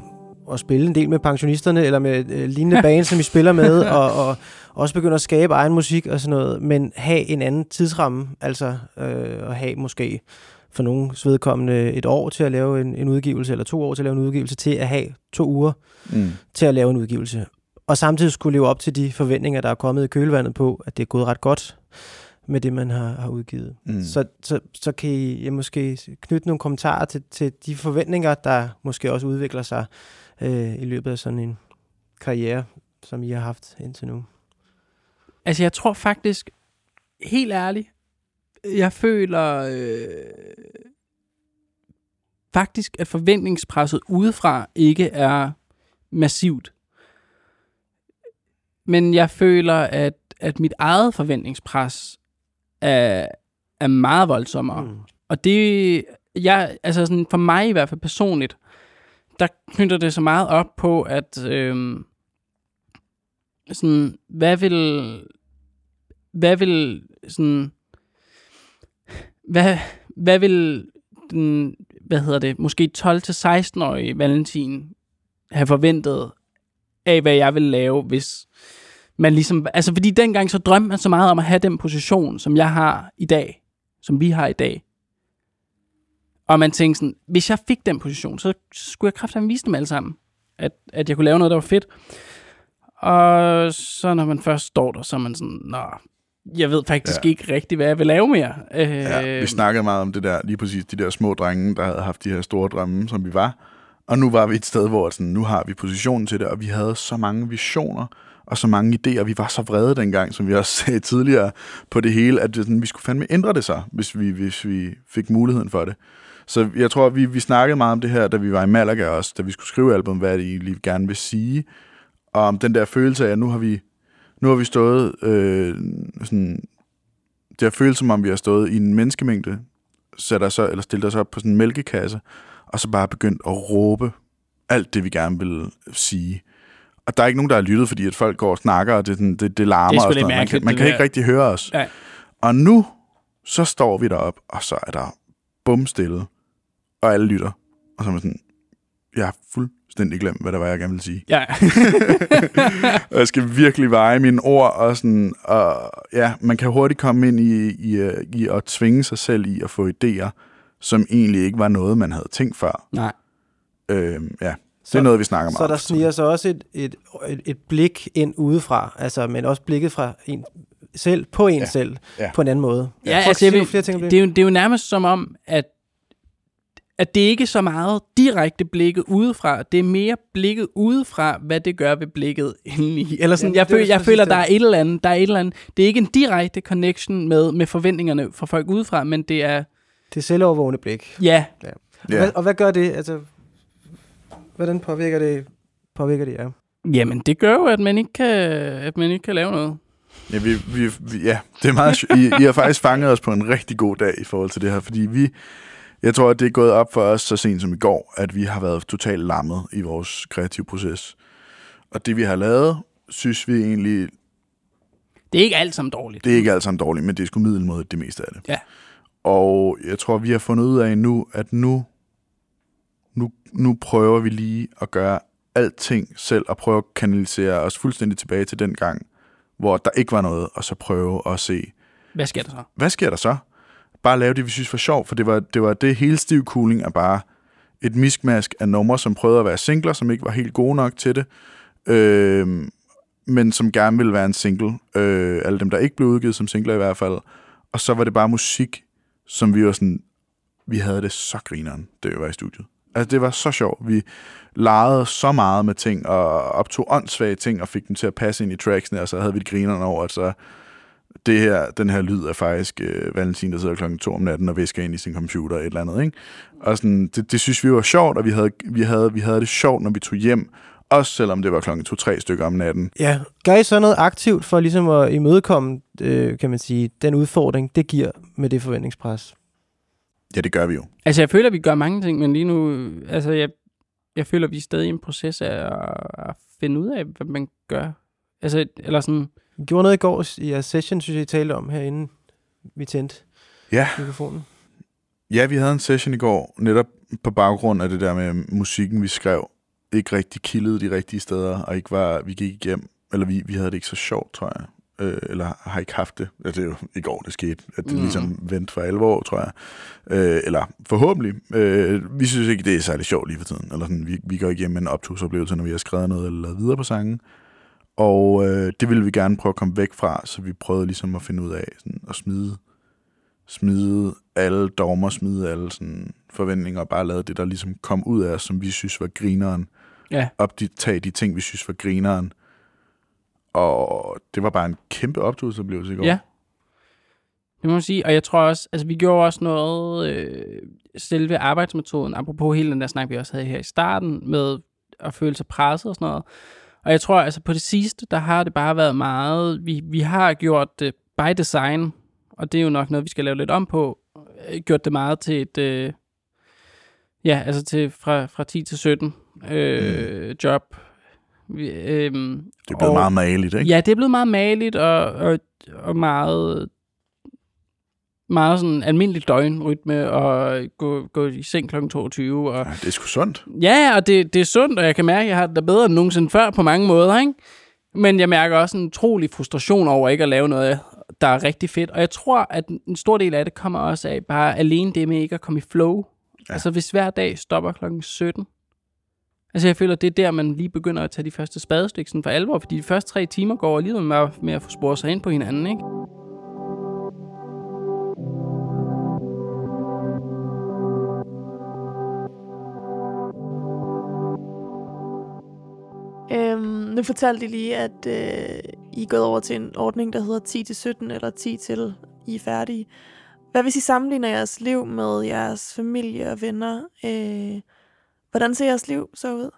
at spille en del med pensionisterne, eller med øh, lignende [LAUGHS] band, som I spiller med, og, og også begynde at skabe egen musik og sådan noget, men have en anden tidsramme, altså øh, at have måske for nogle vedkommende et år til at lave en, en udgivelse, eller to år til at lave en udgivelse, til at have to uger mm. til at lave en udgivelse. Og samtidig skulle leve op til de forventninger, der er kommet i kølvandet på, at det er gået ret godt med det, man har, har udgivet. Mm. Så, så, så kan I ja, måske knytte nogle kommentarer til, til de forventninger, der måske også udvikler sig øh, i løbet af sådan en karriere, som I har haft indtil nu. Altså, jeg tror faktisk, helt ærligt, jeg føler øh, faktisk, at forventningspresset udefra ikke er massivt. Men jeg føler, at, at mit eget forventningspres er, er meget voldsommere. Mm. Og det, jeg, altså sådan for mig i hvert fald personligt, der knytter det så meget op på, at, øh, sådan, hvad vil, hvad vil sådan, hvad, hvad vil den, hvad hedder det, måske 12-16-årige Valentin have forventet af, hvad jeg ville lave, hvis man ligesom, altså fordi dengang så drømte man så meget om at have den position, som jeg har i dag, som vi har i dag. Og man tænkte sådan, hvis jeg fik den position, så skulle jeg kraftigt vise dem alle sammen, at, at jeg kunne lave noget, der var fedt. Og så når man først står der, så er man sådan, nå, jeg ved faktisk Ja. ikke rigtigt, hvad jeg vil lave mere. Øh, Ja, vi snakkede meget om det der, lige præcis de der små drenge, der havde haft de her store drømme, som vi var. Og nu var vi et sted, hvor sådan, nu har vi positionen til det, og vi havde så mange visioner og så mange idéer. Vi var så vrede dengang, som vi også [LAUGHS] sagde tidligere, på det hele, at det, sådan, vi skulle fandme ændre det så, hvis vi, hvis vi fik muligheden for det. Så jeg tror, vi, vi snakkede meget om det her, da vi var i Malaga også, da vi skulle skrive album, hvad det egentlig gerne vil sige. Og om den der følelse af, at nu har vi, nu har vi stået øh, sådan, det har følt som om, vi har stået i en menneskemængde, sætter så, eller stiller os op på sådan en mælkekasse, og så bare begyndt at råbe alt det, vi gerne vil sige. Og der er ikke nogen, der har lyttet, fordi at folk går og snakker, og det, sådan- det, det larmer. Det og sådan noget. man kan, man kan ikke rigtig høre os. Ja. Og nu, så står vi derop, og så er der bumstille, og alle lytter. Og så er man sådan, jeg har fuldstændig glemt, hvad der var, jeg gerne ville sige. Ja. [LAUGHS] Og jeg skal virkelig veje mine ord, og, sådan, og ja, man kan hurtigt komme ind i, i, i at tvinge sig selv i at få idéer, som egentlig ikke var noget, man havde tænkt før. Nej. Øhm, ja, det Så- er noget, vi snakker meget Så der om. sniger sig også et, et, et, et blik ind udefra, altså, men også blikket fra en selv, på en Ja. ja. selv, Ja. på en anden måde. Ja, at altså, jeg vil, flere ting om det. det, er jo, det er jo nærmest som om, at, at det ikke er så meget direkte blikket udefra, det er mere blikket udefra, hvad det gør ved blikket indeni. Eller sådan, Ja, jeg, er føler, jeg præcis føler, der er et eller andet, der er et eller andet. Det er ikke en direkte connection med, med forventningerne fra folk udefra, men det er, Det er selvovervågende blik. ja, Og, Ja. hvad, og hvad gør det? Altså, hvordan påvirker det, påvirker det jer? jamen det gør jo, at man ikke kan, at man ikke kan lave noget. Ja, vi, vi, vi, ja, det er meget I, I har faktisk fanget os på en rigtig god dag i forhold til det her, fordi vi, jeg tror, at det er gået op for os så sent som i går, at vi har været totalt lammet i vores kreative proces. Og det, vi har lavet, synes vi egentlig, Det er ikke alt sammen dårligt. det er ikke alt sammen dårligt, men det er sgu middelmådigt det meste af det. Ja. Og jeg tror, vi har fundet ud af nu, at nu, nu, nu prøver vi lige at gøre alting selv, og prøve at kanalisere os fuldstændig tilbage til den gang, hvor der ikke var noget, og så prøve at se, Hvad sker der så? hvad sker der så? Bare lave det, vi synes var sjovt, for det var det, var det hele stiv cooling er bare et miskmask af numre, som prøvede at være singler, som ikke var helt gode nok til det, øh, men som gerne ville være en single. Øh, alle dem, der ikke blev udgivet som singler i hvert fald. Og så var det bare musik, som vi var sådan, vi havde det så grineren, det var i studiet. Altså, det var så sjovt. Vi legede så meget med ting, og optog åndssvage ting, og fik dem til at passe ind i tracksene, og så havde vi det grineren over, at så det her, den her lyd er faktisk øh, Valentin, der sidder klokken to om natten og visker ind i sin computer et eller andet, ikke? Og sådan, det, det synes vi var sjovt, og vi havde, vi, havde, vi havde det sjovt, når vi tog hjem, også selvom det var klokken to-tre stykker om natten. Ja, gør I så noget aktivt for ligesom at imødekomme, øh, kan man sige, den udfordring, det giver med det forventningspres? Ja, det gør vi jo. Altså, jeg føler, at vi gør mange ting, men lige nu, altså, jeg, jeg føler, at vi er stadig i en proces af at, at finde ud af, hvad man gør. Altså, eller sådan, I gjorde noget i går i jeres session, synes jeg, I talte om herinde. Vi tændte Ja, mikrofonen. Ja, vi havde en session i går, netop på baggrund af det der med musikken, vi skrev, ikke rigtig kildede de rigtige steder, og ikke var, vi gik hjem, eller vi, vi havde det ikke så sjovt, tror jeg. Øh, eller har ikke haft det. Ja, det er jo i går, det skete. At det Mm. ligesom vendte for alvor, tror jeg. Øh, eller forhåbentlig. Øh, vi synes ikke, det er særlig sjovt lige for tiden. Eller sådan, vi, vi går med en optugsoplevelse, når vi har skrevet noget eller lavet videre på sangen. Og øh, det ville vi gerne prøve at komme væk fra, så vi prøvede ligesom at finde ud af sådan, at smide smide alle dogmer, smide alle sådan forventninger, og bare lade det, der ligesom kom ud af os, som vi synes var grineren. ja. Optage de ting, vi synes var grineren. Og det var bare en kæmpe optugelsesoplevelse i går. Ja. Det må man sige. Og jeg tror også, altså vi gjorde også noget, øh, selve arbejdsmetoden, apropos hele den der snak, vi også havde her i starten, med at føle sig presset og sådan noget. Og jeg tror, altså på det sidste, der har det bare været meget, vi, vi har gjort det by design, og det er jo nok noget, vi skal lave lidt om på, øh, gjort det meget til et, øh, ja, altså til fra, fra 10 til 17 øh, job, Vi, øhm, Det er blevet og- meget maligt, ikke? Ja, det er blevet meget maligt og, og, og meget, meget sådan almindelig døgnrytme og gå, gå i seng kl. 22. Og, Ja, det er sgu sundt. ja, og det, det er sundt, og jeg kan mærke, at jeg har det da bedre end nogensinde før på mange måder. Ikke? Men jeg mærker også en utrolig frustration over ikke at lave noget, der er rigtig fedt. Og jeg tror, at en stor del af det kommer også af bare alene det med ikke at komme i flow. Ja. Altså hvis hver dag stopper klokken 17. Altså jeg føler, det er der, man lige begynder at tage de første spadestik sådan for alvor, fordi de første tre timer går alligevel med, med at få sporet sig ind på hinanden, ikke? Øhm, nu fortalte I lige, at øh, I er gået over til en ordning, der hedder 10-17, eller 10 til I er færdige. Hvad hvis I sammenligner jeres liv med jeres familie og venner? Øh, hvordan ser jeres liv så ud?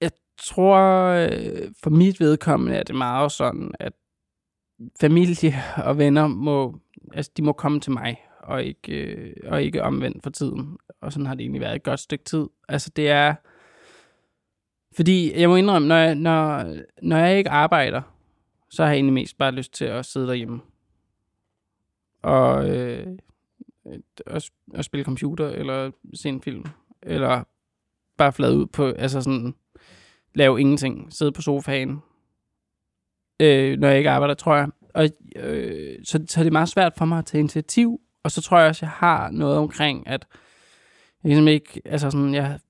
Jeg tror, øh, for mit vedkommende er det meget sådan, at familie og venner må, altså de må komme til mig, og ikke, øh, og ikke omvendt for tiden. Og sådan har det egentlig været et godt stykke tid. Altså det er, fordi jeg må indrømme, når jeg, når, når jeg ikke arbejder, så har jeg egentlig mest bare lyst til at sidde derhjemme. Og, øh, og, og spille computer, eller se en film, eller bare flade ud på, altså sådan, lave ingenting, sidde på sofaen, øh, når jeg ikke arbejder, tror jeg. Og, øh, så, så er meget svært for mig at tage initiativ, og så tror jeg også, jeg har noget omkring, at jeg ligesom ikke, altså sådan, jeg,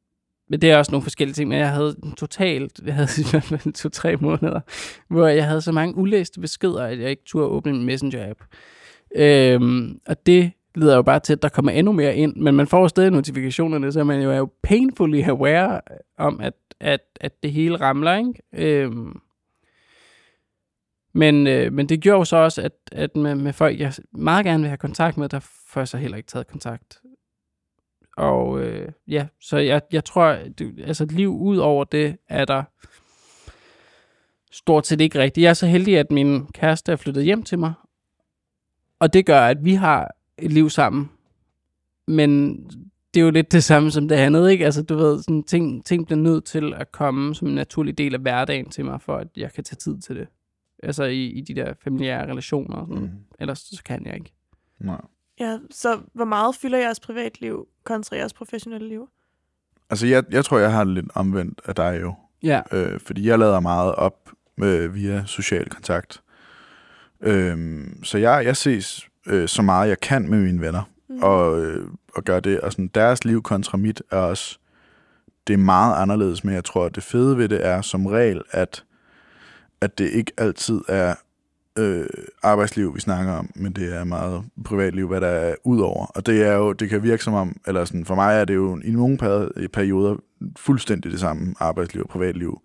men det er også nogle forskellige ting, men jeg havde totalt, jeg havde [LAUGHS] i hvert fald to-tre måneder, hvor jeg havde så mange ulæste beskeder, at jeg ikke turde åbne min Messenger-app. Øhm, og det leder jo bare til, at der kommer endnu mere ind, men man får jo stadig notifikationerne, så man jo er jo painfully aware om, at, at, at det hele ramler, ikke? Øhm, men, øh, men det gjorde jo så også, at, at med, med folk, jeg meget gerne vil have kontakt med, der får jeg så heller ikke taget kontakt. Og øh, ja, så jeg, jeg tror, det, altså et liv ud over det, er der stort set ikke rigtigt. Jeg er så heldig, at min kæreste er flyttet hjem til mig, og det gør, at vi har et liv sammen. Men det er jo lidt det samme som det andet, ikke? Altså, du ved, sådan, ting, ting bliver nødt til at komme som en naturlig del af hverdagen til mig, for at jeg kan tage tid til det. Altså i, i de der familiære relationer. Sådan. Mm. Ellers så kan jeg ikke. Nej. Ja, så hvor meget fylder jeres privatliv kontra jeres professionelle liv? Altså, jeg, jeg tror, jeg har lidt omvendt af dig jo. Ja, Øh, fordi jeg lader meget op øh, via social kontakt. Øh, så jeg, jeg ses øh, så meget, jeg kan med mine venner. Mm. Og, øh, og gør det. Og sådan, deres liv kontra mit er også... Det er meget anderledes, men jeg tror, at det fede ved det er som regel, at, at det ikke altid er øh, arbejdsliv, vi snakker om, men det er meget privatliv, hvad der er udover. Og det er jo, det kan virke som om, eller sådan, for mig er det jo i nogle perioder fuldstændig det samme arbejdsliv og privatliv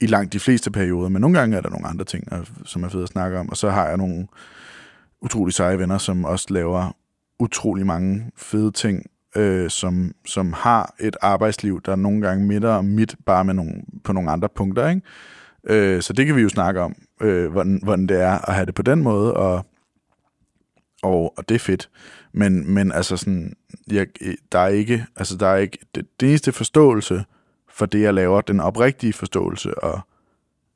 i langt de fleste perioder, men nogle gange er der nogle andre ting, som er fede at snakke om, og så har jeg nogle utrolig seje venner, som også laver utrolig mange fede ting, øh, som, som har et arbejdsliv, der nogle gange midter og mit, bare med nogle, på nogle andre punkter, ikke? Øh, så det kan vi jo snakke om, øh, hvordan, hvordan det er at have det på den måde, og, og, og det er fedt. Men, men altså sådan, jeg, der er ikke, altså der er ikke, det, det eneste forståelse for det, jeg laver, den oprigtige forståelse, og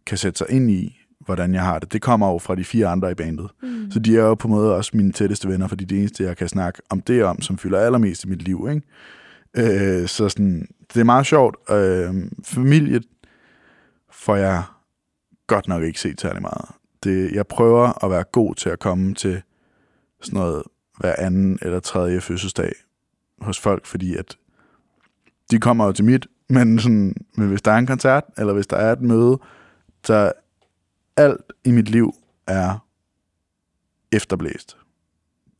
kan sætte sig ind i, hvordan jeg har det, det kommer jo fra de fire andre i bandet. Mm. Så de er jo på en måde også mine tætteste venner, fordi det eneste, jeg kan snakke om det om, som fylder allermest i mit liv. Ikke? Øh, så sådan, det er meget sjovt. Øh, familie får jeg godt nok ikke set særlig meget. Det, jeg prøver at være god til at komme til sådan noget hver anden eller tredje fødselsdag hos folk, fordi at de kommer jo til mit, men, sådan, men hvis der er en koncert, eller hvis der er et møde, så alt i mit liv er efterblæst.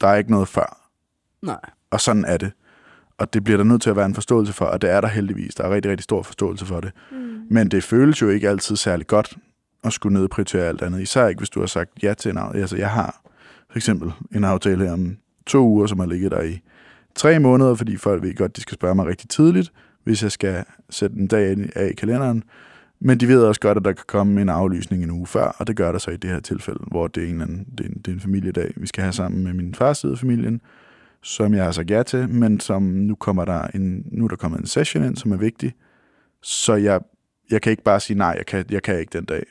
Der er ikke noget før. nej. Og sådan er det. Og det bliver der nødt til at være en forståelse for, og det er der heldigvis. Der er rigtig, rigtig stor forståelse for det. Mm. Men det føles jo ikke altid særlig godt at skulle nedprioritere alt andet. Især ikke, hvis du har sagt ja til en aftale. Altså, jeg har for eksempel en aftale her om to uger, som har ligget der i tre måneder, fordi folk ved godt, de skal spørge mig rigtig tidligt, hvis jeg skal sætte en dag ind- af i kalenderen. Men de ved også godt, at der kan komme en aflysning en uge før, og det gør der så i det her tilfælde, hvor det er en, eller anden, det er en, det er en familiedag, vi skal have sammen med min fars side af familien, som jeg har sagt ja til, men som nu kommer der en, nu er der kommet en session ind, som er vigtig, Så jeg, jeg kan ikke bare sige, nej, jeg kan, jeg kan ikke den dag.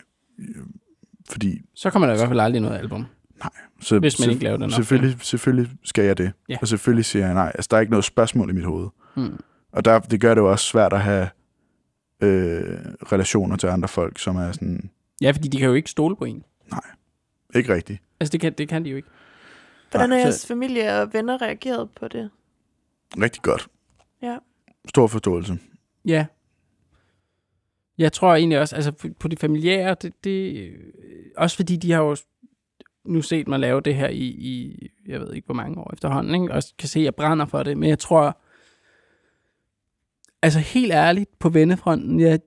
Fordi Så kommer der i hvert fald aldrig noget album. så, Hvis man ikke laver den selvfølgelig, selvfølgelig skal jeg det. Ja. Og selvfølgelig siger jeg nej. Altså, der er ikke noget spørgsmål i mit hoved. Hmm. Og der, det gør det jo også svært at have øh, relationer til andre folk, som er sådan, Ja, fordi de kan jo ikke stole på en. ikke rigtigt. Altså, det kan, det kan de jo ikke. Hvordan har Nej, så- jeres familie og venner reageret på det? Rigtig godt. Ja. Stor forståelse. Ja. Jeg tror egentlig også, altså på- de familiære, det, det, øh, også fordi de har jo nu set mig lave det her i, i jeg ved ikke hvor mange år efterhånden, ikke? og kan se, at jeg brænder for det, men jeg tror, altså helt ærligt på vennefronten, jeg,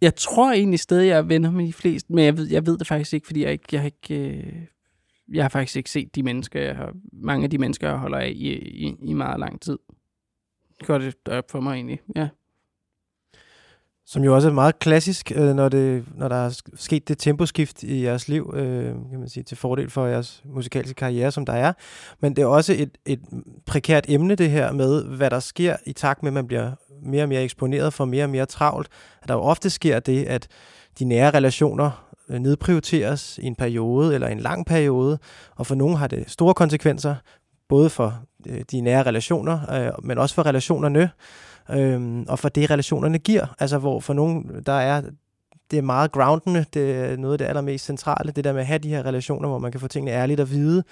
jeg tror egentlig stadig, jeg er venner med de fleste, men jeg ved, jeg ved det faktisk ikke, fordi jeg ikke, jeg har ikke, øh, jeg har faktisk ikke set de mennesker, jeg har, mange af de mennesker, jeg holder af i, i, i meget lang tid. Det det op for mig egentlig, ja. Som jo også er meget klassisk, øh, når, det, når der er sket det temposkift i jeres liv, øh, kan man sige, til fordel for jeres musikalske karriere, som der er. Men det er også et, et prekært emne, det her med, hvad der sker i takt med, at man bliver mere og mere eksponeret for mere og mere travlt. At der jo ofte sker det, at de nære relationer øh, nedprioriteres i en periode eller en lang periode, og for nogle har det store konsekvenser, både for øh, de nære relationer, øh, men også for relationerne, øhm, og for det, relationerne giver. Altså, hvor for nogen, der er det er meget groundende, det er noget af det allermest centrale, det der med at have de her relationer, hvor man kan få tingene ærligt at vide,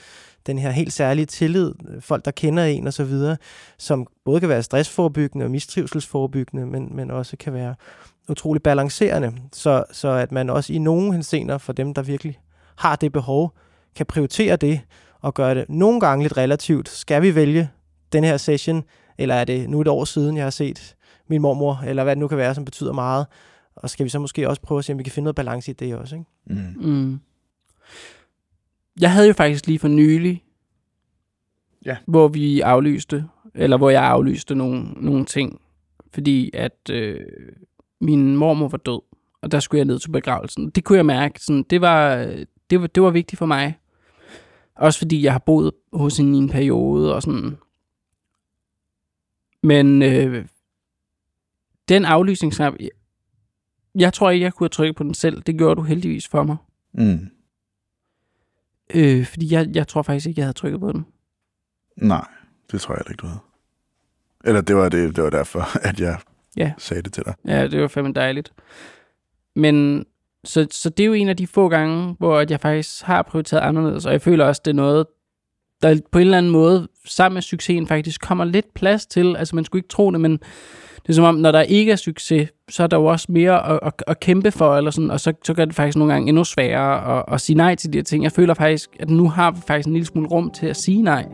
den her helt særlige tillid, folk der kender en og så videre, som både kan være stressforebyggende og mistrivselsforebyggende, men, men også kan være utrolig balancerende, så, så at man også i nogle henseender for dem, der virkelig har det behov, kan prioritere det og gøre det nogle gange lidt relativt. Skal vi vælge den her session, eller er det nu et år siden, jeg har set min mormor, eller hvad det nu kan være, som betyder meget, og skal vi så måske også prøve at se, om vi kan finde noget balance i det også, ikke? Mm. Mm. Jeg havde jo faktisk lige for nylig, Ja. hvor vi aflyste, eller hvor jeg aflyste nogle, nogle ting, fordi at øh, min mormor var død, og der skulle jeg ned til begravelsen. Det kunne jeg mærke, sådan, det, var, det, var, det var vigtigt for mig. Også fordi jeg har boet hos hende i en periode, og sådan. Men øh, den aflysningsknap, jeg, jeg tror ikke, jeg kunne have trykket på den selv. Det gjorde du heldigvis for mig. Mm. Øh, fordi jeg, jeg tror faktisk ikke, jeg havde trykket på den. Nej, det tror jeg heller ikke, du havde. Eller det var, det, det var derfor, [LAUGHS] at jeg Ja. sagde det til dig. Ja, det var fandme dejligt. Men så, så det er jo en af de få gange, hvor at jeg faktisk har prioriteret anderledes, og jeg føler også, det er noget, der på en eller anden måde, sammen med succesen faktisk kommer lidt plads til. Altså man skulle ikke tro det, men det er som om, når der ikke er succes, så er der jo også mere at, at, at kæmpe for, eller sådan, og så, så gør det faktisk nogle gange endnu sværere at, at sige nej til de her ting. Jeg føler faktisk, at nu har vi faktisk en lille smule rum til at sige nej.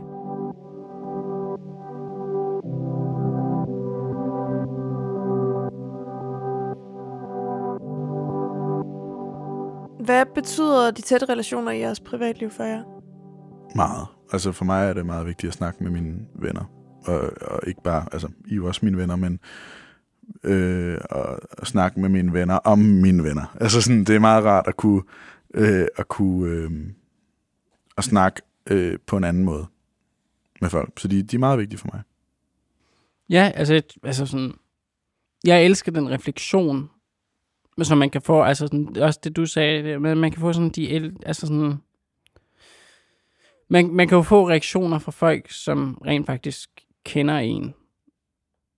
Hvad betyder de tætte relationer i jeres privatliv for jer? Meget. Altså for mig er det meget vigtigt at snakke med mine venner. Og, og ikke bare, altså I er jo også mine venner, men øh, at, snakke med mine venner om mine venner. Altså sådan, det er meget rart at kunne, øh, at kunne øh, at snakke øh, på en anden måde med folk. Så de, de er meget vigtige for mig. Ja, altså, altså sådan, jeg elsker den refleksion, som man kan få, altså sådan, også det du sagde, men man kan få sådan de, altså sådan, man, man kan jo få reaktioner fra folk, som rent faktisk kender en.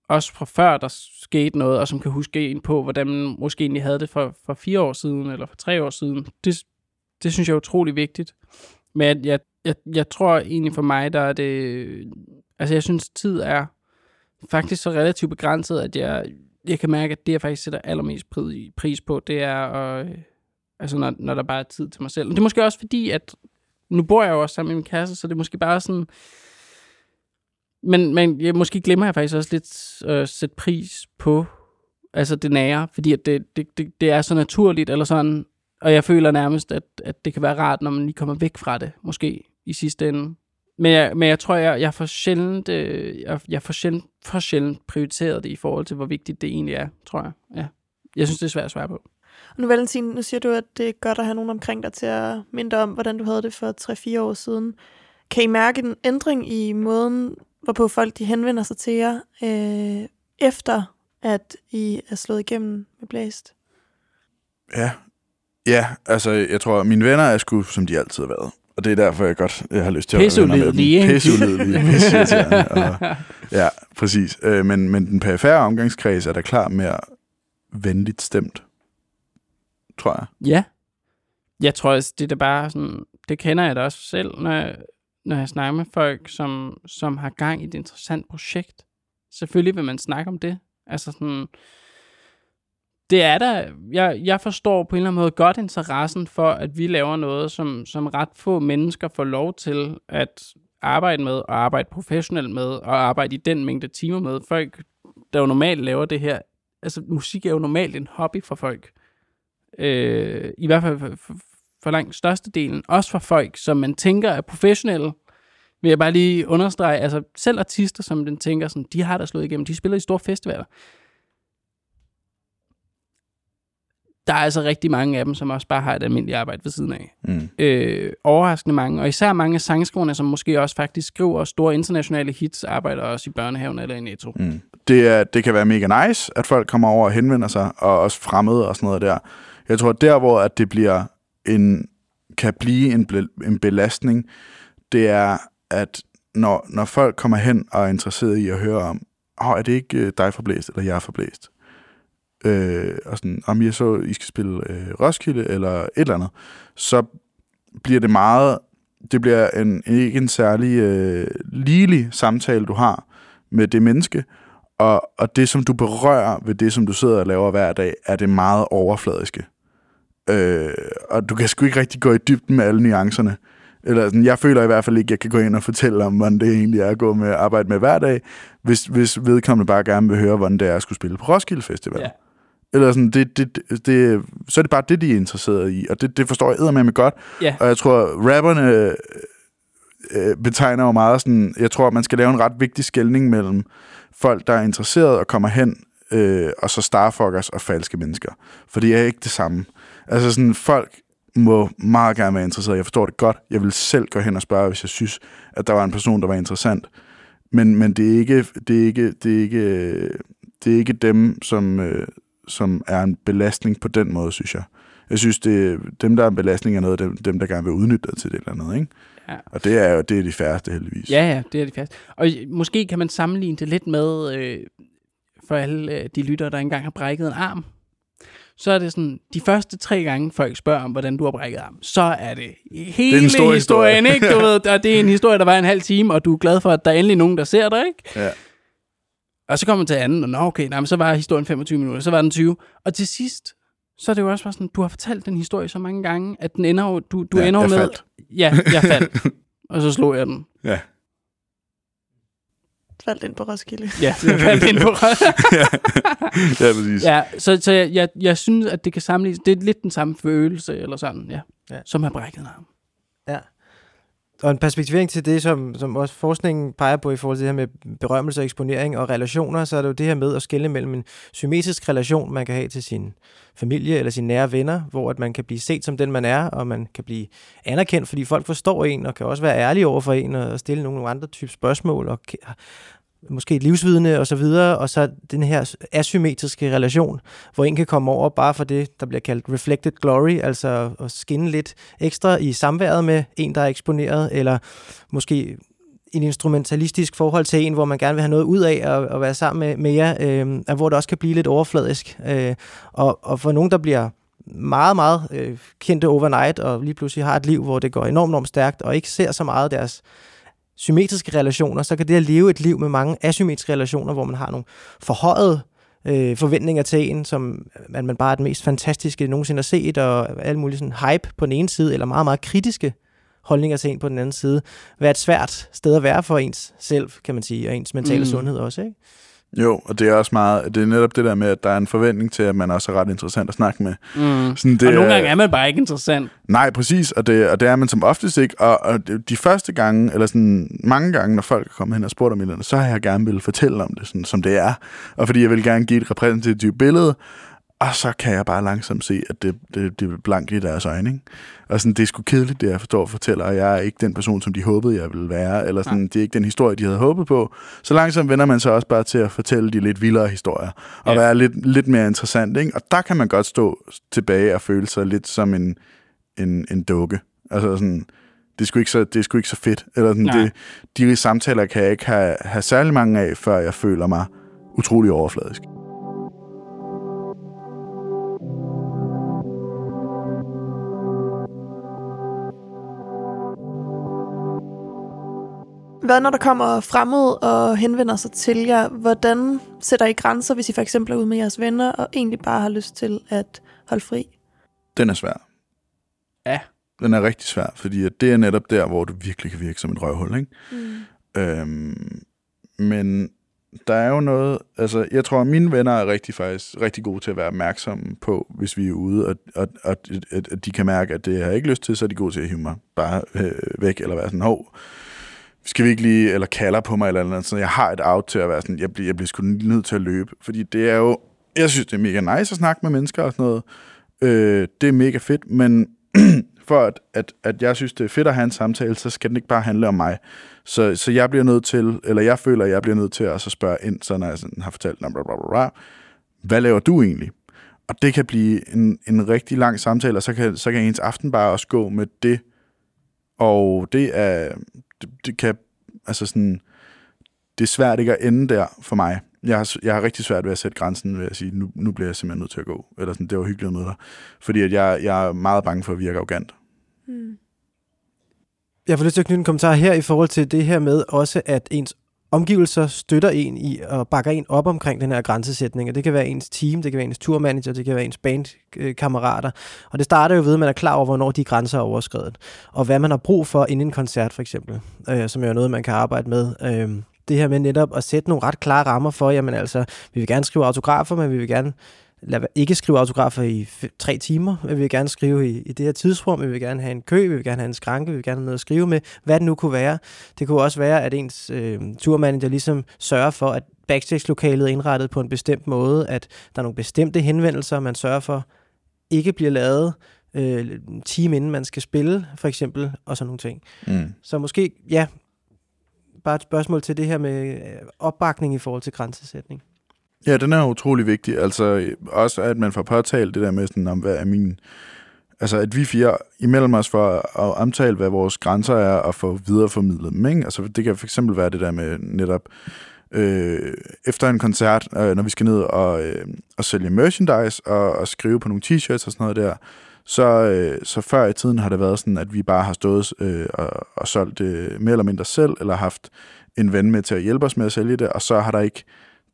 Også fra før der skete noget, og som kan huske en på, hvordan man måske egentlig havde det for, for fire år siden, eller for tre år siden. Det, det synes jeg er utrolig vigtigt. Men jeg, jeg, jeg, jeg tror egentlig for mig, der er det, altså jeg synes tid er, faktisk så relativt begrænset, at jeg, jeg kan mærke, at det, jeg faktisk sætter allermest pris, pris på, det er, at, øh, altså når, når der bare er tid til mig selv. Men det er måske også fordi, at nu bor jeg jo også sammen med min kæreste, så det er måske bare sådan... Men, men jeg, måske glemmer jeg faktisk også lidt at øh, sætte pris på altså det nære, fordi at det, det, det, det er så naturligt, eller sådan, og jeg føler nærmest, at, at det kan være rart, når man lige kommer væk fra det, måske i sidste ende. Men jeg, men jeg tror, jeg, jeg for sjældent, øh, jeg, jeg for sjældent, for sjældent prioriteret det i forhold til, hvor vigtigt det egentlig er, tror jeg. Ja. Jeg synes, det er svært at svare på. Og nu, Valentin, nu siger du, at det er godt at have nogen omkring dig til at minde om, hvordan du havde det for 3-4 år siden. Kan I mærke en ændring i måden, hvorpå folk de henvender sig til jer, øh, efter at I er slået igennem med blæst? Ja. Ja, altså, jeg tror, mine venner er sgu, som de altid har været. Og det er derfor, jeg godt jeg har lyst til at være venner med dem. Pisseulidelige, [LAUGHS] og, Ja, præcis. Øh, men, men den perifære omgangskreds er da klart mere venligt stemt, tror jeg. Ja. Jeg tror også, det er bare sådan, det kender jeg da også selv, når jeg, når jeg snakker med folk, som, som har gang i et interessant projekt. Selvfølgelig vil man snakke om det. Altså sådan, det er der, jeg, jeg forstår på en eller anden måde godt interessen for, at vi laver noget, som, som ret få mennesker får lov til at arbejde med, og arbejde professionelt med, og arbejde i den mængde timer med. Folk, der jo normalt laver det her, altså musik er jo normalt en hobby for folk. Øh, I hvert fald for, for, for langt størstedelen. Også for folk, som man tænker er professionelle, vil jeg bare lige understrege, altså selv artister, som den tænker sådan, de har der slået igennem, de spiller i store festivaler. Der er altså rigtig mange af dem, som også bare har et almindeligt arbejde ved siden af. Mm. Øh, overraskende mange, og især mange af sangskriverne, som måske også faktisk skriver store internationale hits, arbejder også i børnehaven eller i Netto. Mm. Det, er, det kan være mega nice, at folk kommer over og henvender sig, og også fremmede og sådan noget der. Jeg tror, der hvor at det bliver en, kan blive en, en belastning, det er, at når, når folk kommer hen og er interesseret i at høre om, oh, er det ikke øh, dig forblæst, eller jeg er forblæst? Øh, og sådan, om jeg så, I skal spille øh, Roskilde, eller et eller andet, så bliver det meget, det bliver en, ikke en særlig øh, ligelig samtale, du har med det menneske, og, og det, som du berører ved det, som du sidder og laver hver dag, er det meget overfladiske. Øh, og du kan sgu ikke rigtig gå i dybden med alle nuancerne. Eller sådan, jeg føler i hvert fald ikke, at jeg kan gå ind og fortælle om, hvordan det egentlig er at gå med arbejde med hver dag, hvis, hvis vedkommende bare gerne vil høre, hvordan det er at skulle spille på Roskilde Festival. Ja. Eller sådan, det, det, det, så er det bare det, de er interesseret i, og det, det forstår jeg eddermame godt. Ja. Og jeg tror, rapperne øh, betegner jo meget sådan, jeg tror, man skal lave en ret vigtig skældning mellem folk, der er interesseret og kommer hen, øh, og så starfuckers og falske mennesker. For det er ikke det samme. Altså sådan, folk må meget gerne være interesseret. Jeg forstår det godt. Jeg vil selv gå hen og spørge, hvis jeg synes, at der var en person, der var interessant. Men, men det er ikke, det er ikke, det er ikke, det er ikke dem, som, øh, som er en belastning på den måde, synes jeg. Jeg synes, det dem, der er en belastning, er noget af dem, dem der gerne vil udnytte det til det eller andet. Ikke? Ja. Og det er jo det er de færreste, heldigvis. Ja, ja, det er det fast. Og måske kan man sammenligne det lidt med, øh, for alle øh, de lyttere, der engang har brækket en arm. Så er det sådan, de første tre gange folk spørger om, hvordan du har brækket arm, så er det hele Det er en stor historien, historie. ikke? Du ved, og det er en [LAUGHS] historie, der var en halv time, og du er glad for, at der er endelig nogen, der ser dig, ikke? Ja. Og så kommer man til anden, og nå, okay, nej, men så var historien 25 minutter, så var den 20. Og til sidst, så er det jo også bare sådan, du har fortalt den historie så mange gange, at den ender jo, du, du Ja, ender jo med... faldt. Ja, jeg faldt. [LAUGHS] og så slog jeg den. Ja. Faldt ind på Roskilde. Ja, [LAUGHS] jeg [LAUGHS] faldt ind på [LAUGHS] ja, præcis. Ja, så, så jeg, jeg, jeg synes, at det kan sammenlignes. Det er lidt den samme følelse, eller sådan, ja. Ja. ja. Som har brækket en arm. Og en perspektivering til det, som, som også forskningen peger på i forhold til det her med berømmelse og eksponering og relationer, så er det jo det her med at skelne mellem en symmetrisk relation, man kan have til sin familie eller sine nære venner, hvor at man kan blive set som den, man er, og man kan blive anerkendt, fordi folk forstår en, og kan også være ærlige over for en, og stille nogle andre typer spørgsmål, og måske livsvidende og så videre, og så den her asymmetriske relation, hvor en kan komme over bare for det, der bliver kaldt reflected glory, altså at skinne lidt ekstra i samværet med en, der er eksponeret, eller måske en instrumentalistisk forhold til en, hvor man gerne vil have noget ud af at, at være sammen med, mere, jer, øh, hvor det også kan blive lidt overfladisk. Øh, og, og for nogen, der bliver meget, meget øh, kendte overnight, og lige pludselig har et liv, hvor det går enormt, enormt stærkt, og ikke ser så meget deres symmetriske relationer, så kan det at leve et liv med mange asymmetriske relationer, hvor man har nogle forhøjede øh, forventninger til en, som at man bare er den mest fantastiske nogensinde har set, og alle mulige sådan hype på den ene side, eller meget, meget kritiske holdninger til en på den anden side, være et svært sted at være for ens selv, kan man sige, og ens mentale Mm. sundhed også, ikke? Jo, og det er også meget, det er netop det der med, at der er en forventning til, at man også er ret interessant at snakke med. Mm. Sådan, Det og nogle er- gange er man bare ikke interessant. Nej, præcis, og det, og det er man som oftest ikke. Og, og de første gange, eller sådan mange gange, når folk er kommet hen og spurgt om et så har jeg gerne vil fortælle om det, sådan, som det er. Og fordi jeg vil gerne give et repræsentativt billede. Og så kan jeg bare langsomt se, at det, det, det er blankt i deres øjne. Ikke? Og sådan, det er sgu kedeligt, det jeg forstår og fortæller, og jeg er ikke den person, som de håbede, jeg ville være, eller sådan, det er ikke den historie, de havde håbet på. Så langsomt vender man sig også bare til at fortælle de lidt vildere historier, og Ja. være lidt, lidt mere interessant. Ikke? Og der kan man godt stå tilbage og føle sig lidt som en, en, en dukke. Altså sådan, det er sgu ikke så, det er sgu ikke så fedt. Eller sådan, Nej. det, de samtaler kan jeg ikke have, have særlig mange af, før jeg føler mig utrolig overfladisk. Hvad når der kommer fremmede og henvender sig til jer? Hvordan sætter I grænser, hvis I for eksempel er ude med jeres venner og egentlig bare har lyst til at holde fri? Den er svær. Ja. Den er rigtig svær, fordi at det er netop der, hvor du virkelig kan virke som et røvhul, ikke? Mm. Øhm, men der er jo noget, altså jeg tror, at mine venner er rigtig faktisk rigtig gode til at være opmærksomme på, hvis vi er ude, og, og, og at, at de kan mærke, at det har jeg ikke lyst til, så er de gode til at hive mig bare øh, væk, eller være sådan, hov, skal vi ikke lige, eller kalder på mig, eller andet, så jeg har et out til at være sådan, jeg bliver, jeg bliver sgu nødt til at løbe, fordi det er jo, jeg synes, det er mega nice at snakke med mennesker og sådan noget, øh, det er mega fedt, men [CLEARS THROAT] for at, at, at jeg synes, det er fedt at have en samtale, så skal den ikke bare handle om mig. Så, så jeg bliver nødt til, eller jeg føler, at jeg bliver nødt til at så spørge ind, så når jeg sådan har fortalt, bla, bla, bla, bla, hvad laver du egentlig? Og det kan blive en, en rigtig lang samtale, og så kan, så kan ens aften bare også gå med det. Og det er, det, det kan, altså sådan, det er svært ikke at ende der for mig. Jeg har, jeg har rigtig svært ved at sætte grænsen ved at sige, nu, nu bliver jeg simpelthen nødt til at gå. Eller sådan, det var hyggeligt med dig. Fordi at jeg, jeg er meget bange for at virke arrogant. Mm. Jeg får lyst til at knytte en kommentar her i forhold til det her med også, at ens omgivelser støtter en i og bakker en op omkring den her grænsesætning. Og det kan være ens team, det kan være ens turmanager, det kan være ens bandkammerater. Og det starter jo ved, at man er klar over, hvornår de grænser er overskrevet. Og hvad man har brug for inden en koncert for eksempel, øh, som er jo noget, man kan arbejde med. Øh, det her med netop at sætte nogle ret klare rammer for, jamen altså, vi vil gerne skrive autografer, men vi vil gerne lad ikke skrive autografer i tre timer. Vi vil gerne skrive i, i det her tidsrum. Vi vil gerne have en kø. Vi vil gerne have en skranke. Vi vil gerne have noget at skrive med. Hvad det nu kunne være. Det kunne også være, at ens øh, turmanager ligesom sørger for, at backstage-lokalet er indrettet på en bestemt måde. At der er nogle bestemte henvendelser, man sørger for ikke bliver lavet øh, en time inden man skal spille, for eksempel, og sådan nogle ting. Mm. Så måske, ja, bare et spørgsmål til det her med øh, opbakning i forhold til grænsesætning. Ja, den er utrolig vigtig. Altså også, at man får påtalt det der med sådan, om hvad er min... Altså, at vi fire imellem os for at omtale, hvad vores grænser er, og få videreformidlet dem, ikke? Altså, det kan for eksempel være det der med netop øh, efter en koncert, øh, når vi skal ned og, øh, og sælge merchandise og, og skrive på nogle t-shirts og sådan noget der, så, øh, så før i tiden har det været sådan, at vi bare har stået øh, og, og solgt det mere eller mindre selv, eller haft en ven med til at hjælpe os med at sælge det, og så har der ikke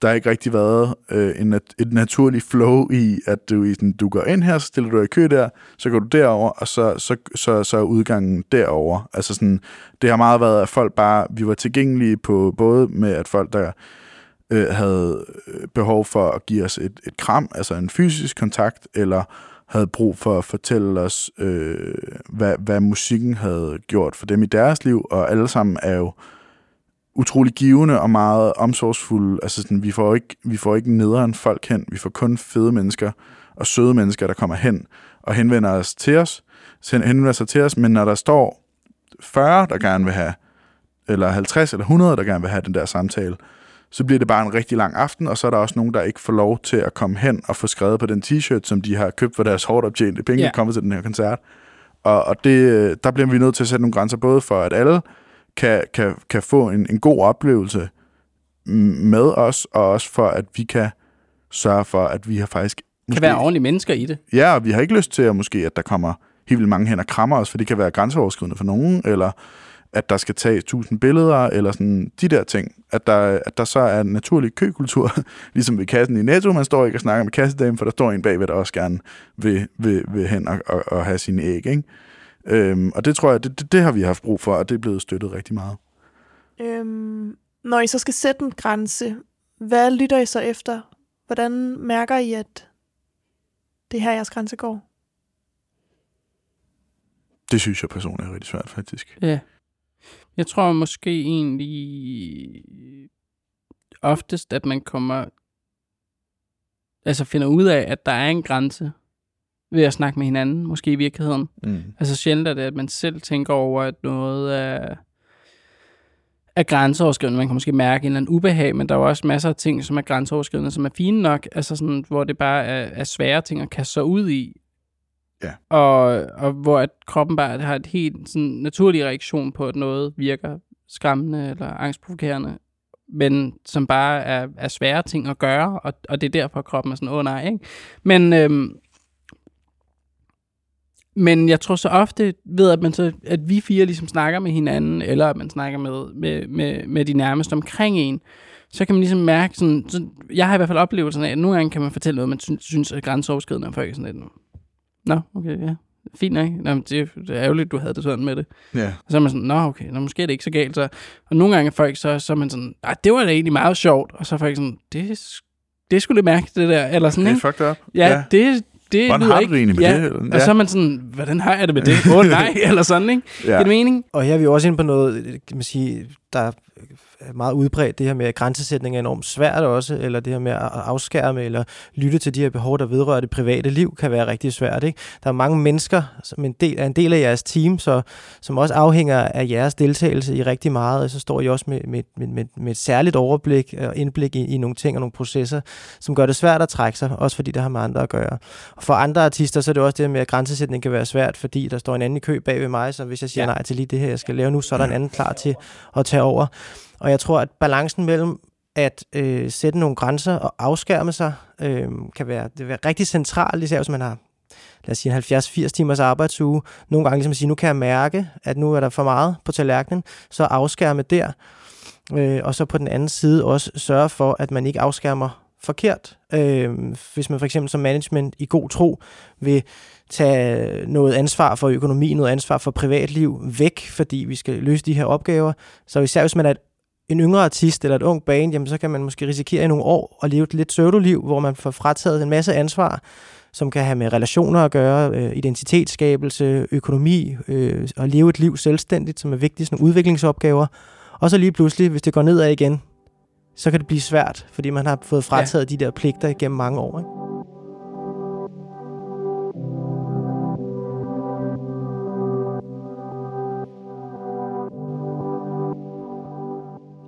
der har ikke rigtig været øh, en nat- et naturligt flow i, at du, i sådan, du går ind her, så stiller du dig i kø der, så går du derover, og så, så, så, så er udgangen derover. Altså sådan, det har meget været, at folk bare, vi var tilgængelige på både med, at folk, der øh, havde øh, behov for at give os et, et kram, altså en fysisk kontakt, eller havde brug for at fortælle os, øh, hvad, hvad musikken havde gjort for dem i deres liv, og alle sammen er jo utrolig givende og meget omsorgsfulde. Altså sådan, vi får ikke, vi får ikke nederen folk hen. Vi får kun fede mennesker og søde mennesker, der kommer hen og henvender os til os, sen- henvender sig til os, men når der står 40, der gerne vil have, eller 50 eller 100, der gerne vil have den der samtale, så bliver det bare en rigtig lang aften, og så er der også nogen, der ikke får lov til at komme hen og få skrevet på den t-shirt, som de har købt for deres hårdt optjente penge, Ja. ja. at komme til den her koncert. Og, og det, der bliver vi nødt til at sætte nogle grænser, både for at alle kan, kan, kan få en, en god oplevelse med os, og også for, at vi kan sørge for, at vi har faktisk... Kan være ordentlige mennesker i det. Ja, og vi har ikke lyst til, at måske, at der kommer helt vildt mange hen og krammer os, for det kan være grænseoverskridende for nogen, eller at der skal tages tusind billeder, eller sådan de der ting. At der, at der så er en naturlig køkultur, [LAUGHS] ligesom ved kassen i Netto, man står ikke og snakker med kassedamen, for der står en bagved, der også gerne vil, vil, vil hen og, og, og have sine æg, ikke? Øhm, og det tror jeg, det, det, det har vi haft brug for, og det er blevet støttet rigtig meget. Øhm, når I så skal sætte en grænse, hvad lytter I så efter? Hvordan mærker I, at det er her, jeres grænse går? Det synes jeg personligt er rigtig svært, faktisk. Ja. Jeg tror måske egentlig oftest, at man kommer altså finder ud af, at der er en grænse ved at snakke med hinanden, måske i virkeligheden. Mm. Altså sjældent er det, at man selv tænker over, at noget er, er grænseoverskridende. Man kan måske mærke en eller anden ubehag, men der er jo også masser af ting, som er grænseoverskridende, som er fine nok, altså sådan, hvor det bare er, er svære ting at kaste sig ud i. Ja. Og, og hvor at kroppen bare har et helt sådan, naturlig reaktion på, at noget virker skræmmende eller angstprovokerende, men som bare er, er svære ting at gøre, og, og det er derfor, at kroppen er sådan, åh oh, nej, ikke? Men, øhm, men jeg tror så ofte ved, at, man så, at vi fire ligesom snakker med hinanden, eller at man snakker med, med, med, med de nærmeste omkring en, så kan man ligesom mærke sådan, så jeg har i hvert fald oplevelsen af, at nogle gange kan man fortælle noget, man synes, synes er grænseoverskridende, og folk er sådan lidt, Nå, okay, ja. Fint nok. Nå, men det, det er ærgerligt, du havde det sådan med det. Ja. Og så er man sådan, nå okay, nå, måske er det ikke så galt. Så. Og nogle gange er folk så, så er man sådan, nej, det var da egentlig meget sjovt. Og så er folk sådan, det, det sgu lidt mærkeligt, det der. Eller sådan, Det er fucked up. Ja, ja. det, det Hvordan har du ikke. det egentlig med ja. det? Eller- Og Ja. så er man sådan, hvordan har jeg det med det? Åh oh, [LAUGHS] nej, eller sådan, ikke? Ja. Ja. Det er mening? Og her er vi jo også inde på noget, kan man sige, der er meget udbredt, det her med, at grænsesætning er enormt svært også, eller det her med at afskærme, eller lytte til de her behov, der vedrører det private liv, kan være rigtig svært. Ikke? Der er mange mennesker, som en del, er en del af jeres team, så, som også afhænger af jeres deltagelse i rigtig meget, og så står I også med, med, med, med, et særligt overblik og indblik i, i nogle ting og nogle processer, som gør det svært at trække sig, også fordi det har med andre at gøre. Og for andre artister, så er det også det her med, at grænsesætning kan være svært, fordi der står en anden i kø bag ved mig, så hvis jeg siger ja. nej til lige det her, jeg skal lave nu, så er der en anden klar til at tage over. Og jeg tror, at balancen mellem at øh, sætte nogle grænser og afskærme sig, øh, kan være, det være rigtig centralt, især hvis man har lad os sige, en 70-80 timers arbejdsuge. Nogle gange ligesom at sige, nu kan jeg mærke, at nu er der for meget på tallerkenen, så afskærme der. Øh, og så på den anden side også sørge for, at man ikke afskærmer forkert. Øh, hvis man for eksempel som management i god tro vil tage noget ansvar for økonomi, noget ansvar for privatliv væk, fordi vi skal løse de her opgaver. Så især hvis man er et en yngre artist eller et ung band, jamen så kan man måske risikere i nogle år at leve et lidt pseudoliv, hvor man får frataget en masse ansvar, som kan have med relationer at gøre, øh, identitetsskabelse, økonomi øh, og leve et liv selvstændigt, som er vigtige sådan udviklingsopgaver. Og så lige pludselig, hvis det går nedad igen, så kan det blive svært, fordi man har fået frataget ja. de der pligter igennem mange år. Ikke?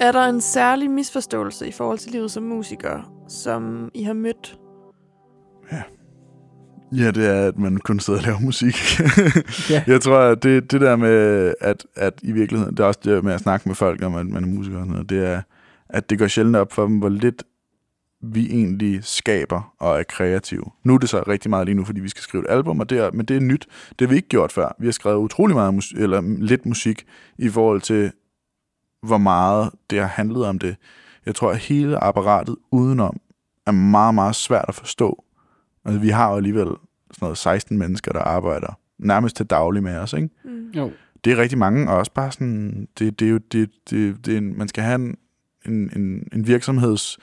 Er der en særlig misforståelse i forhold til livet som musiker, som I har mødt? Ja, det er, at man kun sidder og laver musik. [LAUGHS] Ja. Jeg tror, at det, det der med, at, at i virkeligheden, det er også det med at snakke med folk om, at man er musiker og sådan noget, det er, at det går sjældent op for dem, hvor lidt vi egentlig skaber og er kreative. Nu er det så rigtig meget lige nu, fordi vi skal skrive et album, og det er, men det er nyt. Det har vi ikke gjort før. Vi har skrevet utrolig meget musik, eller lidt musik i forhold til, hvor meget det har handlet om det. Jeg tror, at hele apparatet udenom er meget, meget svært at forstå. Altså, vi har jo alligevel sådan noget 16 mennesker, der arbejder nærmest til daglig med os, ikke? Mm. Jo. Det er rigtig mange, og også bare sådan, det, det er jo, det, det, det er en, man skal have en, en, en, en virksomheds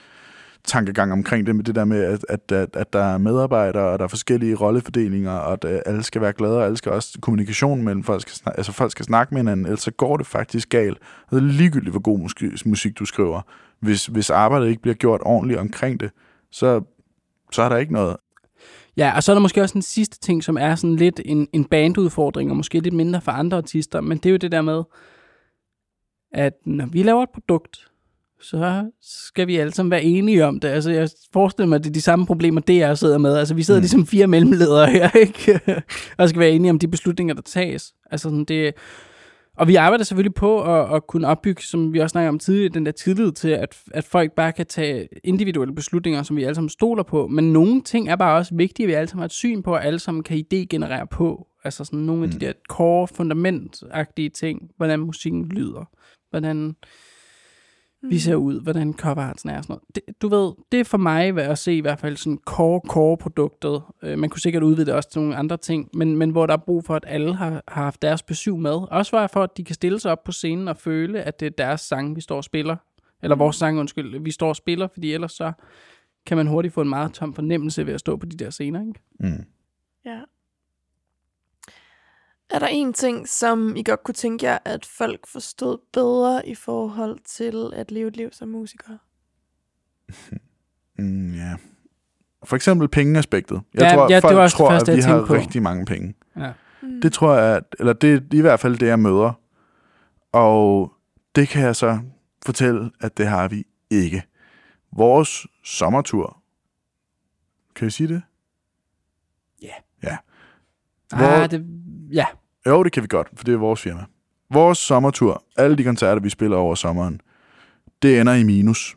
tankegang omkring det, med det der med, at, at, at, at der er medarbejdere, og der er forskellige rollefordelinger, og at at alle skal være glade, og alle skal også kommunikation mellem folk, skal snakke, altså folk skal snakke med hinanden, ellers så går det faktisk galt. Og det er ligegyldigt, hvor god musik, musik du skriver. Hvis, hvis arbejdet ikke bliver gjort ordentligt omkring det, så, så er der ikke noget. Ja, og så er der måske også en sidste ting, som er sådan lidt en, en bandudfordring, og måske lidt mindre for andre artister, men det er jo det der med, at når vi laver et produkt, så skal vi alle sammen være enige om det. Altså, jeg forestiller mig, at det er de samme problemer, det jeg sidder med. Altså, vi sidder mm. Ligesom fire mellemledere her, [LAUGHS] ikke? og skal være enige om de beslutninger, der tages. Altså, sådan det... Og vi arbejder selvfølgelig på at, at kunne opbygge, som vi også snakker om tidligere, den der tillid til, at, at folk bare kan tage individuelle beslutninger, som vi alle sammen stoler på. Men nogle ting er bare også vigtige, at vi alle sammen har et syn på, og alle sammen kan idégenerere på. Altså sådan nogle af de Mm. der core, fundamentagtige ting. Hvordan musikken lyder. Hvordan vi ser ud, hvordan coverartsen er og sådan noget. Det, du ved, det er for mig hvad at se i hvert fald sådan core, core produktet. Øh, man kunne sikkert udvide det også til nogle andre ting, men, men hvor der er brug for, at alle har, har haft deres besøg med. Også bare for, at de kan stille sig op på scenen og føle, at det er deres sang, vi står og spiller. Eller vores sang, undskyld, vi står og spiller, fordi ellers så kan man hurtigt få en meget tom fornemmelse ved at stå på de der scener, ikke? Mm. Ja. Er der en ting, som I godt kunne tænke jer, at folk forstod bedre i forhold til at leve et liv som musiker? [LAUGHS] Mm, ja. For eksempel pengeaspektet. Jeg Ja, tror, ja, det folk var også det tror, første, at vi jeg har på. rigtig mange penge. Ja. Mm. Det tror jeg, at, eller det er i hvert fald det, jeg møder. Og det kan jeg så fortælle, at det har vi ikke. Vores sommertur, kan vi sige det? Hvor- Ah, det, ja. Jo, det kan vi godt, for det er vores firma. Vores sommertur, alle de koncerter, vi spiller over sommeren, det ender i minus.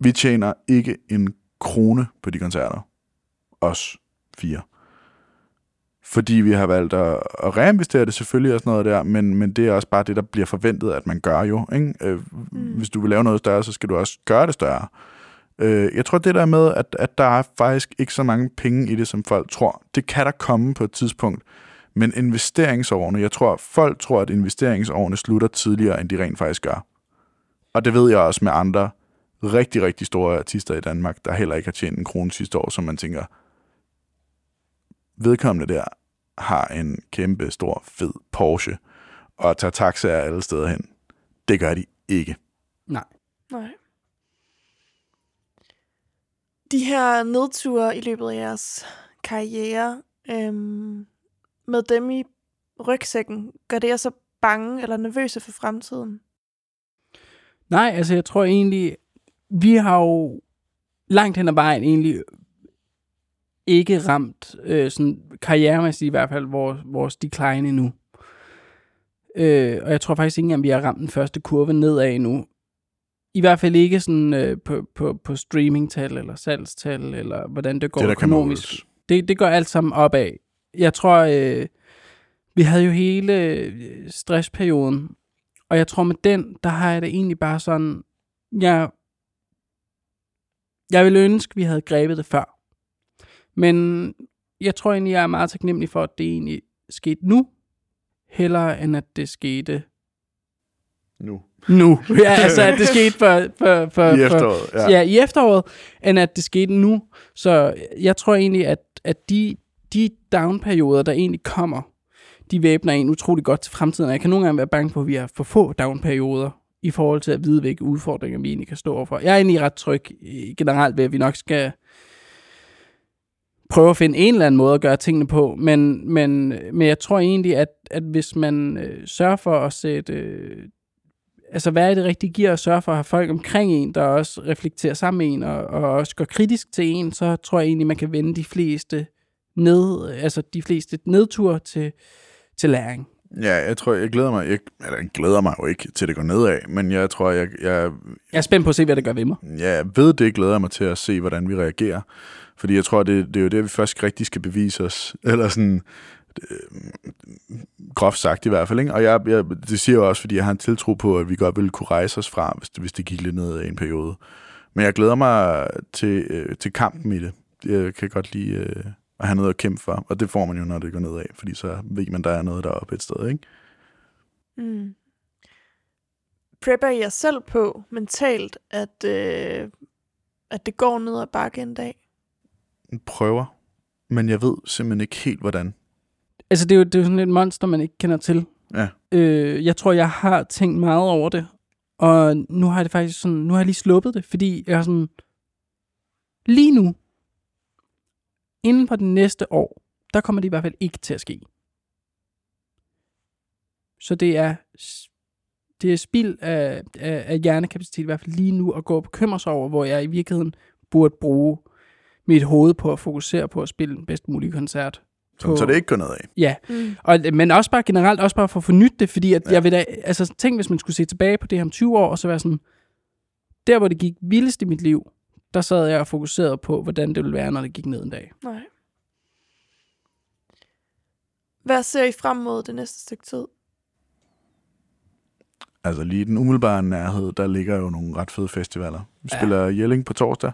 Vi tjener ikke en krone på de koncerter. Os fire. Fordi vi har valgt at, at reinvestere det selvfølgelig og sådan noget der, men, men det er også bare det, der bliver forventet, at man gør jo. Ikke? Øh, Mm. Hvis du vil lave noget større, så skal du også gøre det større. Øh, jeg tror, det der med, at, at der er faktisk ikke så mange penge i det, som folk tror, det kan der komme på et tidspunkt. Men investeringsårene, jeg tror, folk tror, at investeringsårene slutter tidligere, end de rent faktisk gør. Og det ved jeg også med andre rigtig, rigtig store artister i Danmark, der heller ikke har tjent en krone sidste år, som man tænker, vedkommende der har en kæmpe stor, fed Porsche, og tager taxaer alle steder hen. Det gør de ikke. Nej. De her nedture i løbet af jeres karriere, øhm, med dem i rygsækken, gør det jer så bange eller nervøse for fremtiden? Nej, altså jeg tror egentlig, vi har jo langt hen ad vejen egentlig ikke ramt øh, sådan karrieremæssigt i hvert fald vores, vores decline endnu. Øh, og jeg tror faktisk ikke engang, vi har ramt den første kurve nedad endnu. I hvert fald ikke sådan øh, på, på, på streamingtal eller salgstal, eller hvordan det går det, økonomisk. Det, det går alt sammen opad. Jeg tror, øh, vi havde jo hele øh, stressperioden, og jeg tror med den, der har jeg det egentlig bare sådan, jeg, jeg ville ønske, vi havde grebet det før. Men jeg tror egentlig, jeg er meget taknemmelig for, at det egentlig skete nu, hellere end at det skete Nu. nu. Ja, altså at det skete for, for, for, I for, efteråret, ja. ja. ja, i efteråret, end at det skete nu. Så jeg tror egentlig, at, at de, de downperioder, der egentlig kommer, de væbner en utrolig godt til fremtiden. Og Jeg kan nogle gange være bange på, at vi har for få downperioder i forhold til at vide, hvilke udfordringer vi egentlig kan stå overfor. Jeg er egentlig ret tryg øh, generelt ved, at vi nok skal prøve at finde en eller anden måde at gøre tingene på, men, men, men jeg tror egentlig, at, at hvis man øh, sørger for at sætte øh, altså hvad er det rigtige gear at sørge for at have folk omkring en, der også reflekterer sammen med en, og, og også går kritisk til en, så tror jeg egentlig, man kan vende de fleste ned, altså de fleste nedture til, til læring. Ja, jeg tror, jeg glæder mig, jeg, eller jeg glæder mig jo ikke til, det går nedad, men jeg tror, jeg, jeg, Jeg er spændt på at se, hvad det gør ved mig. jeg ved det, glæder mig til at se, hvordan vi reagerer. Fordi jeg tror, det, det er jo det, vi først rigtig skal bevise os. [LAUGHS] Eller sådan, øh, groft sagt i hvert fald. Ikke? Og jeg, jeg, det siger jeg også, fordi jeg har en tiltro på, at vi godt ville kunne rejse os fra, hvis det, hvis det gik lidt ned i en periode. Men jeg glæder mig til, øh, til kampen i det. Jeg kan godt lide øh, at have noget at kæmpe for, og det får man jo, når det går nedad, fordi så ved man, der er noget deroppe et sted. Ikke? Mm. Prepper I jer selv på mentalt, at, øh, at det går ned ad bakke en dag? Prøver, men jeg ved simpelthen ikke helt, hvordan. Altså det er jo, det er jo sådan et monster, man ikke kender til. Ja. Øh, jeg tror, jeg har tænkt meget over det, og nu har jeg det faktisk sådan, nu har jeg lige sluppet det, fordi jeg er sådan, lige nu, inden for det næste år, der kommer det i hvert fald ikke til at ske. Så det er, det er spild af, af, af hjernekapacitet, i hvert fald lige nu, at gå og bekymre sig over, hvor jeg i virkeligheden burde bruge mit hoved på at fokusere på at spille den bedst mulige koncert. Sådan, På- så det ikke går nedad. Ja, Mm. og, men også bare generelt, også bare for at få nyt det, fordi at Ja. ja. jeg vil da, altså tænk, hvis man skulle se tilbage på det her om 20 år, og så være sådan, der hvor det gik vildest i mit liv, der sad jeg og fokuserede på, hvordan det ville være, når det gik ned en dag. Nej. Hvad ser I frem mod det næste stykke tid? Altså lige i den umiddelbare nærhed, der ligger jo nogle ret fede festivaler. Vi Ja. spiller Jelling på torsdag,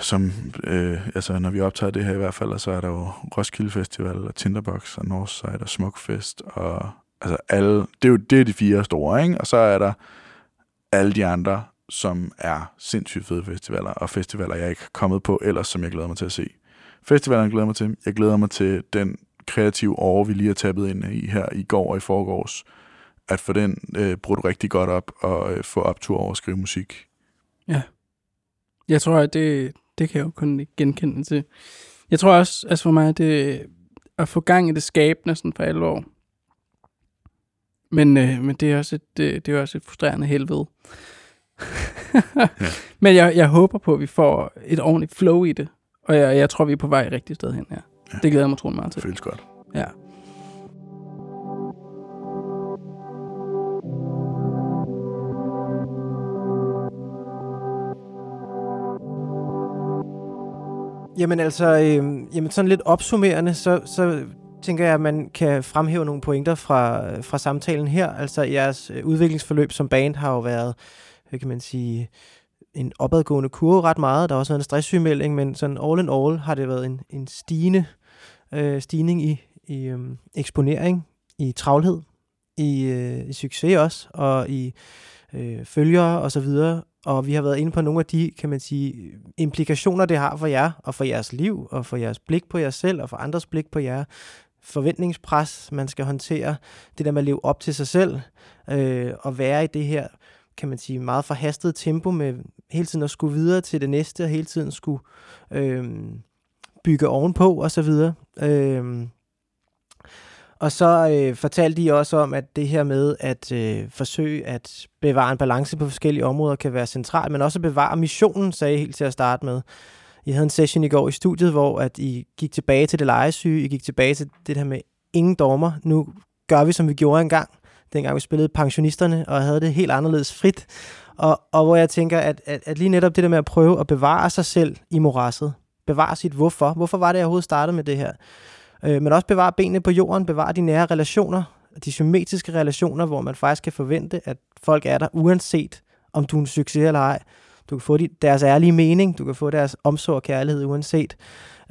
som, øh, altså når vi optager det her i hvert fald, så er der jo Roskilde Festival, og Tinderbox, og Northside, og Smukfest, og altså alle, det er jo det er de fire store, ikke? Og så er der alle de andre, som er sindssygt fede festivaler, og festivaler, jeg ikke er kommet på ellers, som jeg glæder mig til at se. Festivalen glæder mig til. Jeg glæder mig til den kreative år, vi lige har tappet ind i her i går og i forgårs at få den øh, brudt rigtig godt op og øh, få optur over at skrive musik. Jeg tror, at det, det kan jeg jo kun genkende til. Jeg tror også, altså for mig, det at få gang i det skabende sådan for alvor. Men, øh, men det er også et, det, det er også et frustrerende helvede ja. [LAUGHS] Men jeg, jeg håber på, at vi får et ordentligt flow i det. Og jeg, jeg tror, vi er på vej rigtig sted hen, ja. ja. Det glæder jeg mig troen meget til. Det føles godt. Ja. Jamen altså, øh, jamen sådan lidt opsummerende, så, så tænker jeg, at man kan fremhæve nogle pointer fra, fra samtalen her. Altså jeres øh, udviklingsforløb som band har jo været, hvad kan man sige, en opadgående kurve ret meget. Der har også været en stresssygemelding, men sådan all in all har det været en, en stigende øh, stigning i, i øh, eksponering, i travlhed, i, øh, i succes også, og i øh, følgere og så videre. Og vi har været inde på nogle af de, kan man sige, implikationer, det har for jer, og for jeres liv, og for jeres blik på jer selv, og for andres blik på jer. Forventningspres, man skal håndtere. Det der med at leve op til sig selv, øh, og være i det her, kan man sige, meget forhastet tempo med hele tiden at skulle videre til det næste, og hele tiden skulle øh, bygge ovenpå, og så videre. Øh, og så øh, fortalte de også om, at det her med at øh, forsøge at bevare en balance på forskellige områder kan være centralt, men også at bevare missionen, sagde jeg helt til at starte med. I havde en session i går i studiet, hvor at I gik tilbage til det lejesyge, I gik tilbage til det her med ingen dommer. Nu gør vi, som vi gjorde engang, dengang vi spillede pensionisterne, og havde det helt anderledes frit. Og, og hvor jeg tænker, at, at, at lige netop det der med at prøve at bevare sig selv i morasset, bevare sit hvorfor. Hvorfor var det, jeg overhovedet startede med det her? Øh, men også bevare benene på jorden, bevare de nære relationer, de symmetriske relationer, hvor man faktisk kan forvente, at folk er der, uanset om du er en succes eller ej. Du kan få de, deres ærlige mening, du kan få deres omsorg og kærlighed uanset.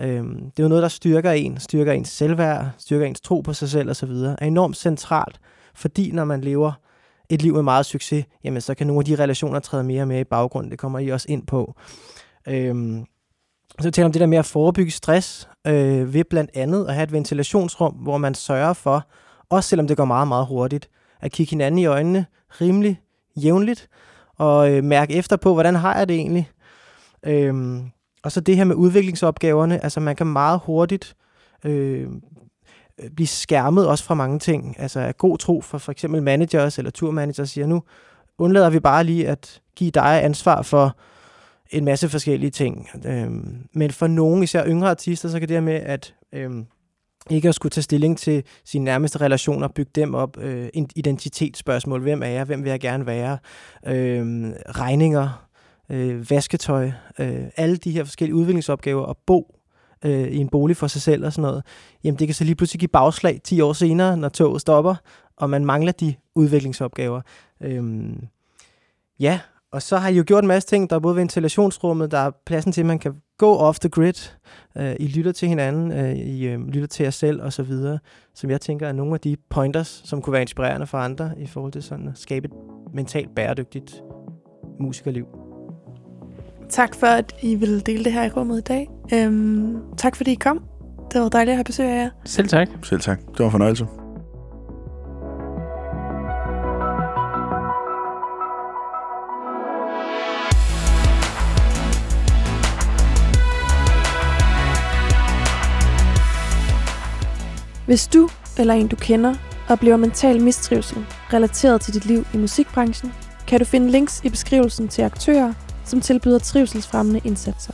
Øhm, det er jo noget, der styrker en, styrker ens selvværd, styrker ens tro på sig selv osv. er enormt centralt, fordi når man lever et liv med meget succes, jamen så kan nogle af de relationer træde mere og mere i baggrunden. Det kommer I også ind på. Øhm, så vi taler om det der med at forebygge stress øh, ved blandt andet at have et ventilationsrum, hvor man sørger for, også selvom det går meget, meget hurtigt, at kigge hinanden i øjnene rimelig jævnligt, og øh, mærke efter på, hvordan har jeg det egentlig. Øhm, og så det her med udviklingsopgaverne, altså man kan meget hurtigt øh, Øh, blive skærmet også fra mange ting. Altså af god tro for for eksempel managers eller turmanagers siger, nu undlader vi bare lige at give dig ansvar for en masse forskellige ting. Øhm, men for nogle, især yngre artister, så kan det her med at øhm, ikke at skulle tage stilling til sine nærmeste relationer, bygge dem op, øh, identitetsspørgsmål, hvem er jeg, hvem vil jeg gerne være, øh, regninger, øh, vasketøj, øh, alle de her forskellige udviklingsopgaver, og bo øh, i en bolig for sig selv og sådan noget, jamen det kan så lige pludselig give bagslag 10 år senere, når toget stopper, og man mangler de udviklingsopgaver. Øhm, ja, og så har I jo gjort en masse ting. Der er både ventilationsrummet, der er pladsen til, at man kan gå off the grid. Øh, I lytter til hinanden, øh, I øh, lytter til jer selv og så videre, som jeg tænker er nogle af de pointers, som kunne være inspirerende for andre i forhold til sådan at skabe et mentalt bæredygtigt musikerliv. Tak for, at I ville dele det her i rummet i dag. Um, tak fordi I kom. Det var dejligt at have besøg af jer. Selv tak. Selv tak. Det var en fornøjelse. Hvis du eller en du kender oplever mental mistrivsel relateret til dit liv i musikbranchen, kan du finde links i beskrivelsen til aktører, som tilbyder trivselsfremmende indsatser.